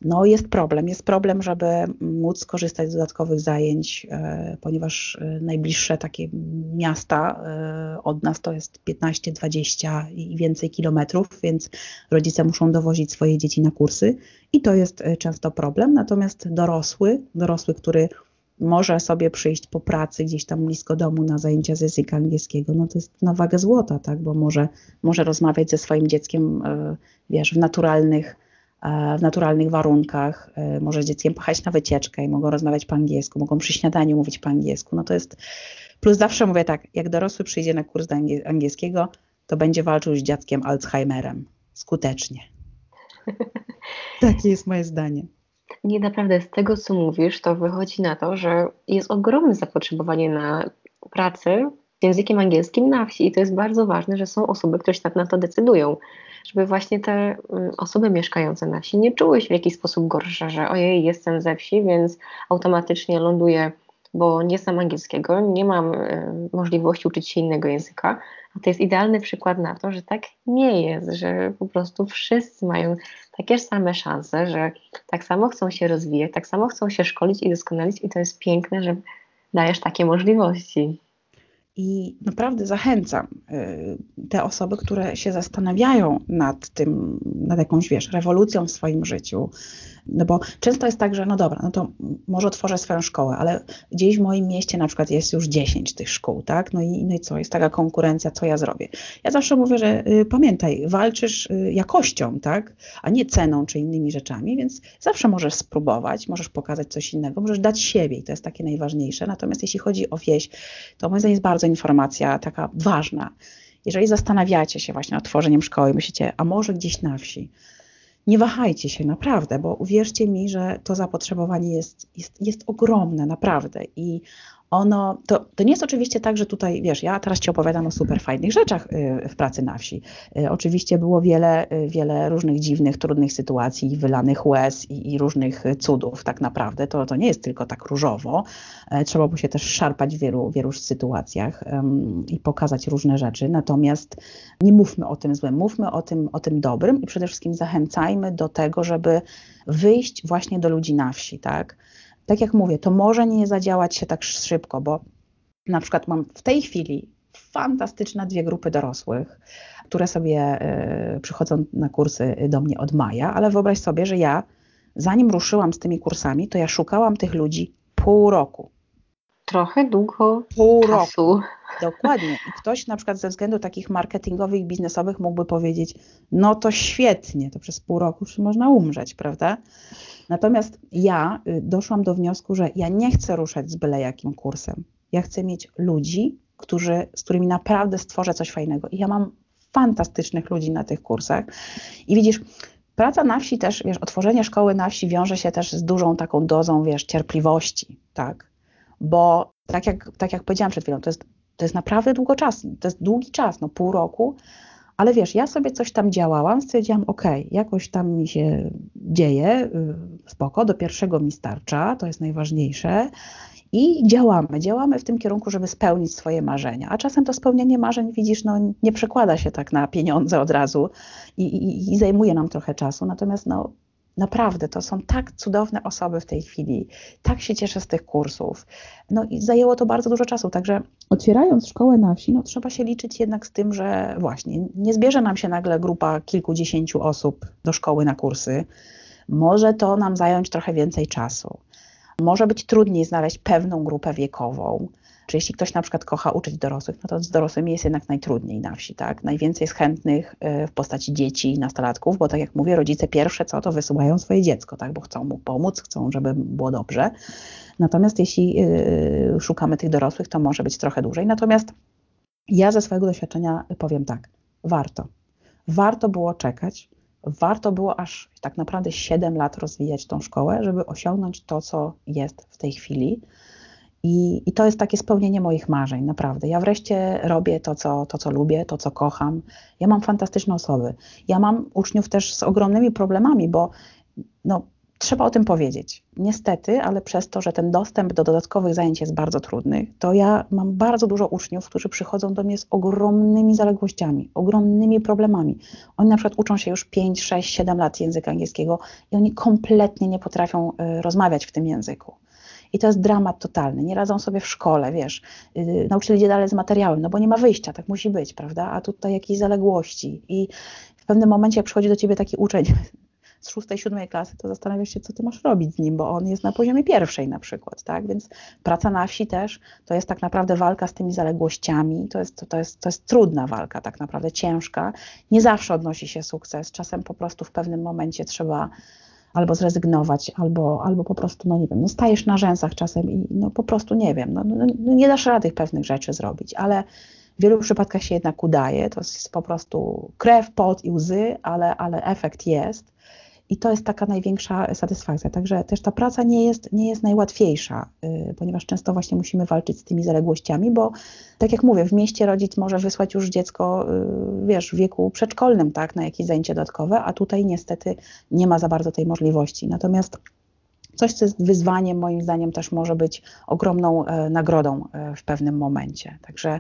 no jest problem. Jest problem, żeby móc skorzystać z dodatkowych zajęć, e, ponieważ e, najbliższe takie miasta e, od nas to jest 15, 20 i więcej kilometrów, więc rodzice muszą dowozić swoje dzieci na kursy i to jest często problem. Natomiast dorosły, dorosły, który może sobie przyjść po pracy gdzieś tam blisko domu na zajęcia z języka angielskiego, no to jest na wagę złota, tak, bo może, może rozmawiać ze swoim dzieckiem, e, wiesz, w naturalnych, e, w naturalnych warunkach, e, może z dzieckiem pojechać na wycieczkę i mogą rozmawiać po angielsku, mogą przy śniadaniu mówić po angielsku, no to jest, plus zawsze mówię tak, jak dorosły przyjdzie na kurs angielskiego, to będzie walczył z dziadkiem Alzheimerem, skutecznie. Takie jest moje zdanie. Nie, naprawdę z tego, co mówisz, to wychodzi na to, że jest ogromne zapotrzebowanie na pracę językiem angielskim na wsi. I to jest bardzo ważne, że są osoby, które się na to decydują, żeby właśnie te mm, osoby mieszkające na wsi nie czuły się w jakiś sposób gorsze, że ojej, jestem ze wsi, więc automatycznie ląduję, bo nie znam angielskiego, nie mam y, możliwości uczyć się innego języka, a to jest idealny przykład na to, że tak nie jest, że po prostu wszyscy mają takie same szanse, że tak samo chcą się rozwijać, tak samo chcą się szkolić i doskonalić i to jest piękne, że dajesz takie możliwości. I naprawdę zachęcam y, te osoby, które się zastanawiają nad tym, nad jakąś, wiesz, rewolucją w swoim życiu, no bo często jest tak, że no dobra, no to może otworzę swoją szkołę, ale gdzieś w moim mieście na przykład jest już 10 tych szkół, tak? No i, no i co, jest taka konkurencja, co ja zrobię? Ja zawsze mówię, że y, pamiętaj, walczysz y, jakością, tak? A nie ceną czy innymi rzeczami, więc zawsze możesz spróbować, możesz pokazać coś innego, możesz dać siebie i to jest takie najważniejsze. Natomiast jeśli chodzi o wieś, to moim zdaniem jest bardzo informacja taka ważna. Jeżeli zastanawiacie się właśnie nad tworzeniem szkoły, myślicie, a może gdzieś na wsi, nie wahajcie się naprawdę, bo uwierzcie mi, że to zapotrzebowanie jest, jest, jest ogromne, naprawdę. I ono, to, to nie jest oczywiście tak, że tutaj, wiesz, ja teraz Ci opowiadam o super fajnych rzeczach y, w pracy na wsi. Y, oczywiście było wiele, y, wiele różnych dziwnych, trudnych sytuacji, wylanych łez i, i różnych cudów tak naprawdę. To, to nie jest tylko tak różowo. E, trzeba było się też szarpać w wielu, wielu sytuacjach um, i pokazać różne rzeczy. Natomiast nie mówmy o tym złym, mówmy o tym, o tym dobrym i przede wszystkim zachęcajmy do tego, żeby wyjść właśnie do ludzi na wsi, tak? Tak jak mówię, to może nie zadziałać się tak szybko, bo na przykład mam w tej chwili fantastyczne dwie grupy dorosłych, które sobie y, przychodzą na kursy do mnie od maja, ale wyobraź sobie, że ja zanim ruszyłam z tymi kursami, to ja szukałam tych ludzi pół roku. Trochę długo Pół czasu. roku. Dokładnie. I ktoś na przykład ze względu takich marketingowych, biznesowych mógłby powiedzieć, no to świetnie, to przez pół roku już można umrzeć, prawda? Natomiast ja y, doszłam do wniosku, że ja nie chcę ruszać z byle jakim kursem. Ja chcę mieć ludzi, którzy, z którymi naprawdę stworzę coś fajnego. I ja mam fantastycznych ludzi na tych kursach. I widzisz, praca na wsi też, wiesz, otworzenie szkoły na wsi wiąże się też z dużą taką dozą, wiesz, cierpliwości, tak? Bo tak jak, tak jak powiedziałam przed chwilą, to jest, to jest naprawdę długo czas, to jest długi czas, no pół roku, ale wiesz, ja sobie coś tam działałam, stwierdziłam, ok, jakoś tam mi się dzieje, y, spoko, do pierwszego mi starcza, to jest najważniejsze. I działamy, działamy w tym kierunku, żeby spełnić swoje marzenia. A czasem to spełnienie marzeń, widzisz, no, nie przekłada się tak na pieniądze od razu i, i, i zajmuje nam trochę czasu. Natomiast no, Naprawdę, to są tak cudowne osoby w tej chwili. Tak się cieszę z tych kursów. No i zajęło to bardzo dużo czasu, także otwierając szkołę na wsi, no trzeba się liczyć jednak z tym, że właśnie nie zbierze nam się nagle grupa kilkudziesięciu osób do szkoły na kursy. Może to nam zająć trochę więcej czasu. Może być trudniej znaleźć pewną grupę wiekową. Czy jeśli ktoś na przykład kocha uczyć dorosłych, no to z dorosłymi jest jednak najtrudniej na wsi, tak? Najwięcej jest chętnych y, w postaci dzieci i nastolatków, bo tak jak mówię, rodzice pierwsze co, to wysyłają swoje dziecko, tak? Bo chcą mu pomóc, chcą, żeby było dobrze. Natomiast jeśli y, szukamy tych dorosłych, to może być trochę dłużej. Natomiast ja ze swojego doświadczenia powiem tak, warto. Warto było czekać, warto było aż tak naprawdę 7 lat rozwijać tą szkołę, żeby osiągnąć to, co jest w tej chwili. I, I, to jest takie spełnienie moich marzeń, naprawdę. Ja wreszcie robię to co, to, co lubię, to, co kocham. Ja mam fantastyczne osoby. Ja mam uczniów też z ogromnymi problemami, bo no, trzeba o tym powiedzieć. Niestety, ale przez to, że ten dostęp do dodatkowych zajęć jest bardzo trudny, to ja mam bardzo dużo uczniów, którzy przychodzą do mnie z ogromnymi zaległościami, ogromnymi problemami. Oni na przykład uczą się już 5, 6, 7 lat języka angielskiego i oni kompletnie nie potrafią y, rozmawiać w tym języku. I to jest dramat totalny. Nie radzą sobie w szkole, wiesz. Yy, nauczyciel idzie dalej z materiałem, no bo nie ma wyjścia, tak musi być, prawda? A tutaj jakieś zaległości. I w pewnym momencie, jak przychodzi do ciebie taki uczeń z szóstej, siódmej klasy, to zastanawiasz się, co ty masz robić z nim, bo on jest na poziomie pierwszej na przykład, tak? Więc praca na wsi też to jest tak naprawdę walka z tymi zaległościami. To jest, to jest, to jest trudna walka, tak naprawdę ciężka. Nie zawsze odnosi się sukces. Czasem po prostu w pewnym momencie trzeba albo zrezygnować, albo, albo po prostu, no nie wiem, no stajesz na rzęsach czasem i no po prostu nie wiem, no, no, no nie dasz rady pewnych rzeczy zrobić, ale w wielu przypadkach się jednak udaje, to jest po prostu krew, pot i łzy, ale, ale efekt jest. I to jest taka największa satysfakcja. Także też ta praca nie jest, nie jest najłatwiejsza, yy, ponieważ często właśnie musimy walczyć z tymi zaległościami, bo tak jak mówię, w mieście rodzic może wysłać już dziecko, yy, wiesz, w wieku przedszkolnym, tak, na jakieś zajęcie dodatkowe, a tutaj niestety nie ma za bardzo tej możliwości. Natomiast coś, co jest wyzwaniem, moim zdaniem też może być ogromną e, nagrodą e, w pewnym momencie. Także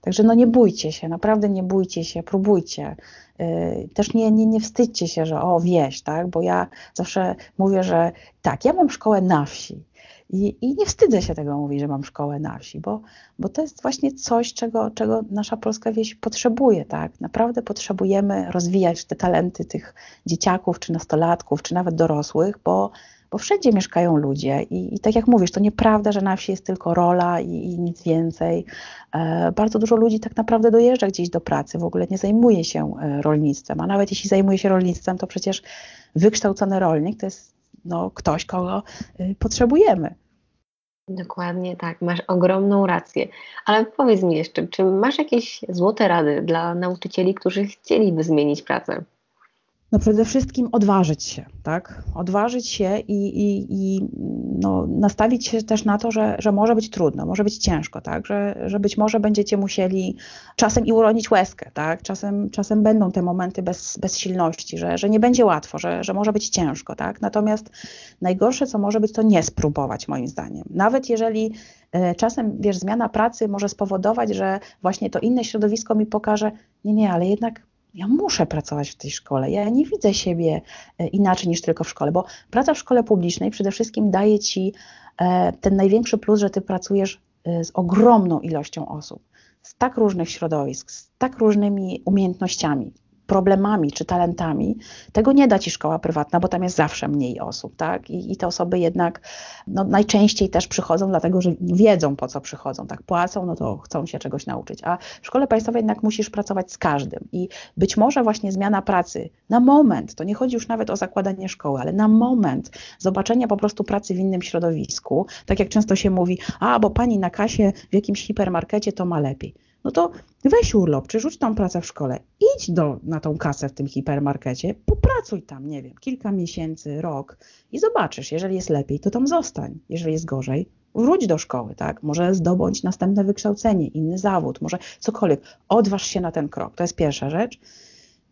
Także no nie bójcie się, naprawdę nie bójcie się, próbujcie. Y, też nie, nie, nie wstydźcie się, że o wieś, tak? Bo ja zawsze mówię, że tak, ja mam szkołę na wsi. I, I, nie wstydzę się tego mówić, że mam szkołę na wsi, bo, bo to jest właśnie coś, czego, czego nasza polska wieś potrzebuje, tak? Naprawdę potrzebujemy rozwijać te talenty tych dzieciaków, czy nastolatków, czy nawet dorosłych, bo bo wszędzie mieszkają ludzie i, i tak jak mówisz, to nieprawda, że na wsi jest tylko rola i, i nic więcej. E, bardzo dużo ludzi tak naprawdę dojeżdża gdzieś do pracy, w ogóle nie zajmuje się e, rolnictwem, a nawet jeśli zajmuje się rolnictwem, to przecież wykształcony rolnik to jest no, ktoś, kogo y, potrzebujemy. Dokładnie tak, masz ogromną rację. Ale powiedz mi jeszcze, czy masz jakieś złote rady dla nauczycieli, którzy chcieliby zmienić pracę? No przede wszystkim odważyć się, tak? Odważyć się i, i, i no, nastawić się też na to, że, że może być trudno, może być ciężko, tak? Że, że być może będziecie musieli czasem i uronić łezkę, tak? Czasem, czasem będą te momenty bez, bezsilności, że, że nie będzie łatwo, że, że może być ciężko, tak? Natomiast najgorsze, co może być, to nie spróbować, moim zdaniem. Nawet jeżeli e, czasem, wiesz, zmiana pracy może spowodować, że właśnie to inne środowisko mi pokaże, nie, nie, ale jednak ja muszę pracować w tej szkole. Ja nie widzę siebie e, inaczej niż tylko w szkole, bo praca w szkole publicznej przede wszystkim daje ci e, ten największy plus, że ty pracujesz e, z ogromną ilością osób, z tak różnych środowisk, z tak różnymi umiejętnościami. Problemami czy talentami, tego nie da ci szkoła prywatna, bo tam jest zawsze mniej osób, tak? I, i te osoby jednak no, najczęściej też przychodzą, dlatego że wiedzą po co przychodzą, tak? Płacą, no to chcą się czegoś nauczyć. A w szkole państwowej jednak musisz pracować z każdym. I być może właśnie zmiana pracy na moment, to nie chodzi już nawet o zakładanie szkoły, ale na moment zobaczenia po prostu pracy w innym środowisku, tak jak często się mówi, a bo pani na kasie w jakimś hipermarkecie to ma lepiej no to weź urlop, czy rzuć tą pracę w szkole, idź do, na tą kasę w tym hipermarkecie, popracuj tam, nie wiem, kilka miesięcy, rok i zobaczysz, jeżeli jest lepiej, to tam zostań, jeżeli jest gorzej, wróć do szkoły, tak, może zdobądź następne wykształcenie, inny zawód, może cokolwiek, odważ się na ten krok, to jest pierwsza rzecz.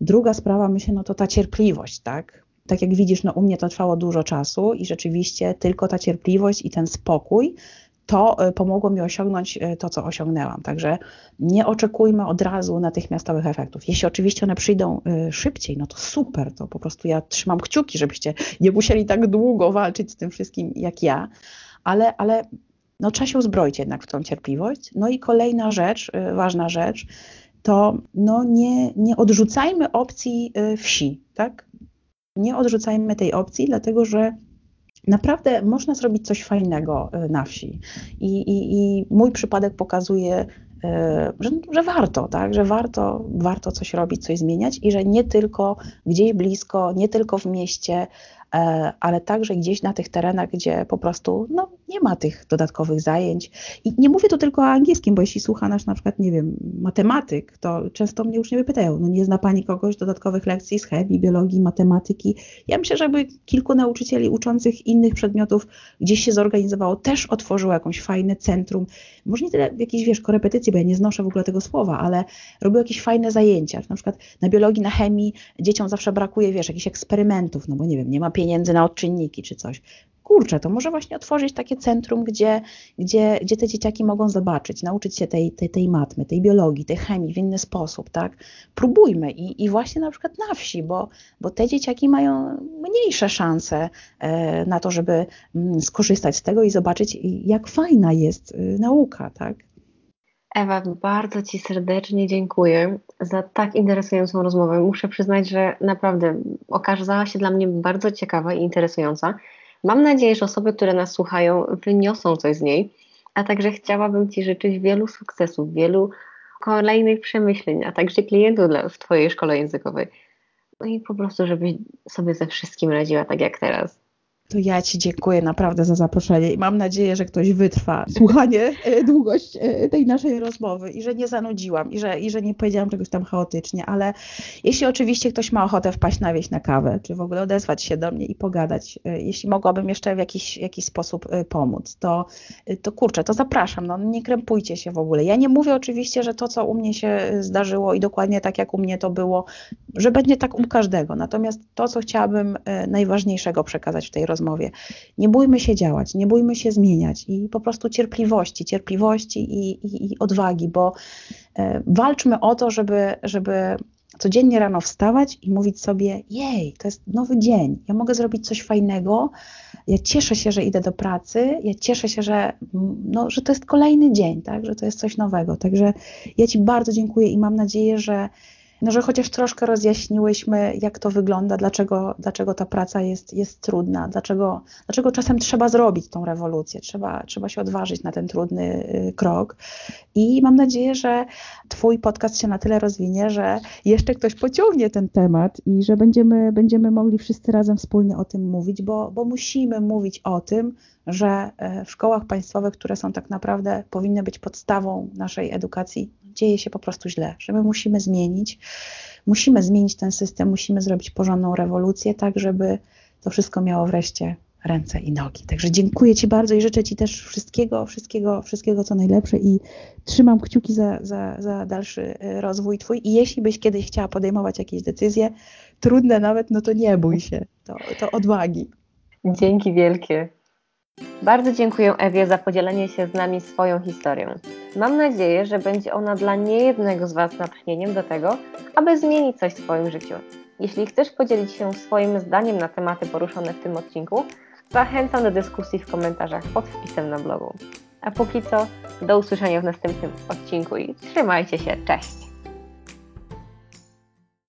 Druga sprawa, myślę, no to ta cierpliwość, tak, tak jak widzisz, no u mnie to trwało dużo czasu i rzeczywiście tylko ta cierpliwość i ten spokój to e, pomogło mi osiągnąć e, to, co osiągnęłam. Także nie oczekujmy od razu natychmiastowych efektów. Jeśli oczywiście one przyjdą e, szybciej, no to super, to po prostu ja trzymam kciuki, żebyście nie musieli tak długo walczyć z tym wszystkim jak ja, ale, ale no, trzeba się uzbroić jednak w tą cierpliwość. No i kolejna rzecz, ważna rzecz, to no, nie, nie odrzucajmy opcji wsi, tak? Nie odrzucajmy tej opcji, dlatego że naprawdę można zrobić coś fajnego e, na wsi. I, i, i mój przypadek pokazuje, e, że, że, warto, tak? że warto, warto coś robić, coś zmieniać i że nie tylko gdzieś blisko, nie tylko w mieście, E, ale także gdzieś na tych terenach, gdzie po prostu no, nie ma tych dodatkowych zajęć. I nie mówię tu tylko o angielskim, bo jeśli słucha nasz na przykład, nie wiem, matematyk, to często mnie uczniowie pytają, no nie zna Pani kogoś dodatkowych lekcji z chemii, biologii, matematyki. Ja myślę, żeby kilku nauczycieli uczących innych przedmiotów gdzieś się zorganizowało, też otworzyło jakąś fajne centrum, może nie tyle jakieś, wiesz, korepetycje, bo ja nie znoszę w ogóle tego słowa, ale robią jakieś fajne zajęcia, na przykład na biologii, na chemii dzieciom zawsze brakuje, wiesz, jakichś eksperymentów, no bo nie wiem, nie ma pieniędzy na odczynniki czy coś. Kurczę, to może właśnie otworzyć takie centrum, gdzie, gdzie, gdzie te dzieciaki mogą zobaczyć, nauczyć się tej, tej, tej matmy, tej biologii, tej chemii w inny sposób, tak? Próbujmy i, i właśnie na przykład na wsi, bo, bo te dzieciaki mają mniejsze szanse e, na to, żeby mm, skorzystać z tego i zobaczyć, jak fajna jest y, nauka, tak? Ewa, bardzo Ci serdecznie dziękuję za tak interesującą rozmowę. Muszę przyznać, że naprawdę okazała się dla mnie bardzo ciekawa i interesująca. Mam nadzieję, że osoby, które nas słuchają, wyniosą coś z niej, a także chciałabym Ci życzyć wielu sukcesów, wielu kolejnych przemyśleń, a także klientów dla, w Twojej szkole językowej. No i po prostu, żebyś sobie ze wszystkim radziła tak jak teraz. To ja Ci dziękuję naprawdę za zaproszenie i mam nadzieję, że ktoś wytrwa słuchanie e, długość e, tej naszej rozmowy i że nie zanudziłam i że, i że nie powiedziałam czegoś tam chaotycznie, ale jeśli oczywiście ktoś ma ochotę wpaść na wieś na kawę, czy w ogóle odezwać się do mnie i pogadać, e, jeśli mogłabym jeszcze w jakiś, jakiś sposób pomóc, to, to kurczę, to zapraszam, no nie krępujcie się w ogóle. Ja nie mówię oczywiście, że to, co u mnie się zdarzyło i dokładnie tak, jak u mnie to było, że będzie tak u każdego, natomiast to, co chciałabym najważniejszego przekazać w tej rozmowie, rozmowie. Nie bójmy się działać, nie bójmy się zmieniać i po prostu cierpliwości, cierpliwości i, i, i odwagi, bo e, walczmy o to, żeby, żeby codziennie rano wstawać i mówić sobie: Jej, to jest nowy dzień, ja mogę zrobić coś fajnego. Ja cieszę się, że idę do pracy, ja cieszę się, że, no, że to jest kolejny dzień, tak? że to jest coś nowego. Także ja Ci bardzo dziękuję i mam nadzieję, że no, że chociaż troszkę rozjaśniłyśmy, jak to wygląda, dlaczego, dlaczego ta praca jest, jest trudna, dlaczego, dlaczego czasem trzeba zrobić tą rewolucję, trzeba, trzeba się odważyć na ten trudny y, krok. I mam nadzieję, że Twój podcast się na tyle rozwinie, że jeszcze ktoś pociągnie ten temat i że będziemy, będziemy mogli wszyscy razem wspólnie o tym mówić, bo, bo musimy mówić o tym, że e, w szkołach państwowych, które są tak naprawdę, powinny być podstawą naszej edukacji, dzieje się po prostu źle, że my musimy zmienić, musimy zmienić ten system, musimy zrobić porządną rewolucję, tak żeby to wszystko miało wreszcie ręce i nogi. Także dziękuję Ci bardzo i życzę Ci też wszystkiego, wszystkiego, wszystkiego co najlepsze i trzymam kciuki za, za, za dalszy e, rozwój Twój. I jeśli byś kiedyś chciała podejmować jakieś decyzje, trudne nawet, no to nie bój się, to, to odwagi. Dzięki wielkie. Bardzo dziękuję Ewie za podzielenie się z nami swoją historią. Mam nadzieję, że będzie ona dla niejednego z Was natchnieniem do tego, aby zmienić coś w swoim życiu. Jeśli chcesz podzielić się swoim zdaniem na tematy poruszone w tym odcinku, zachęcam do dyskusji w komentarzach pod wpisem na blogu. A póki co, do usłyszenia w następnym odcinku i trzymajcie się, cześć!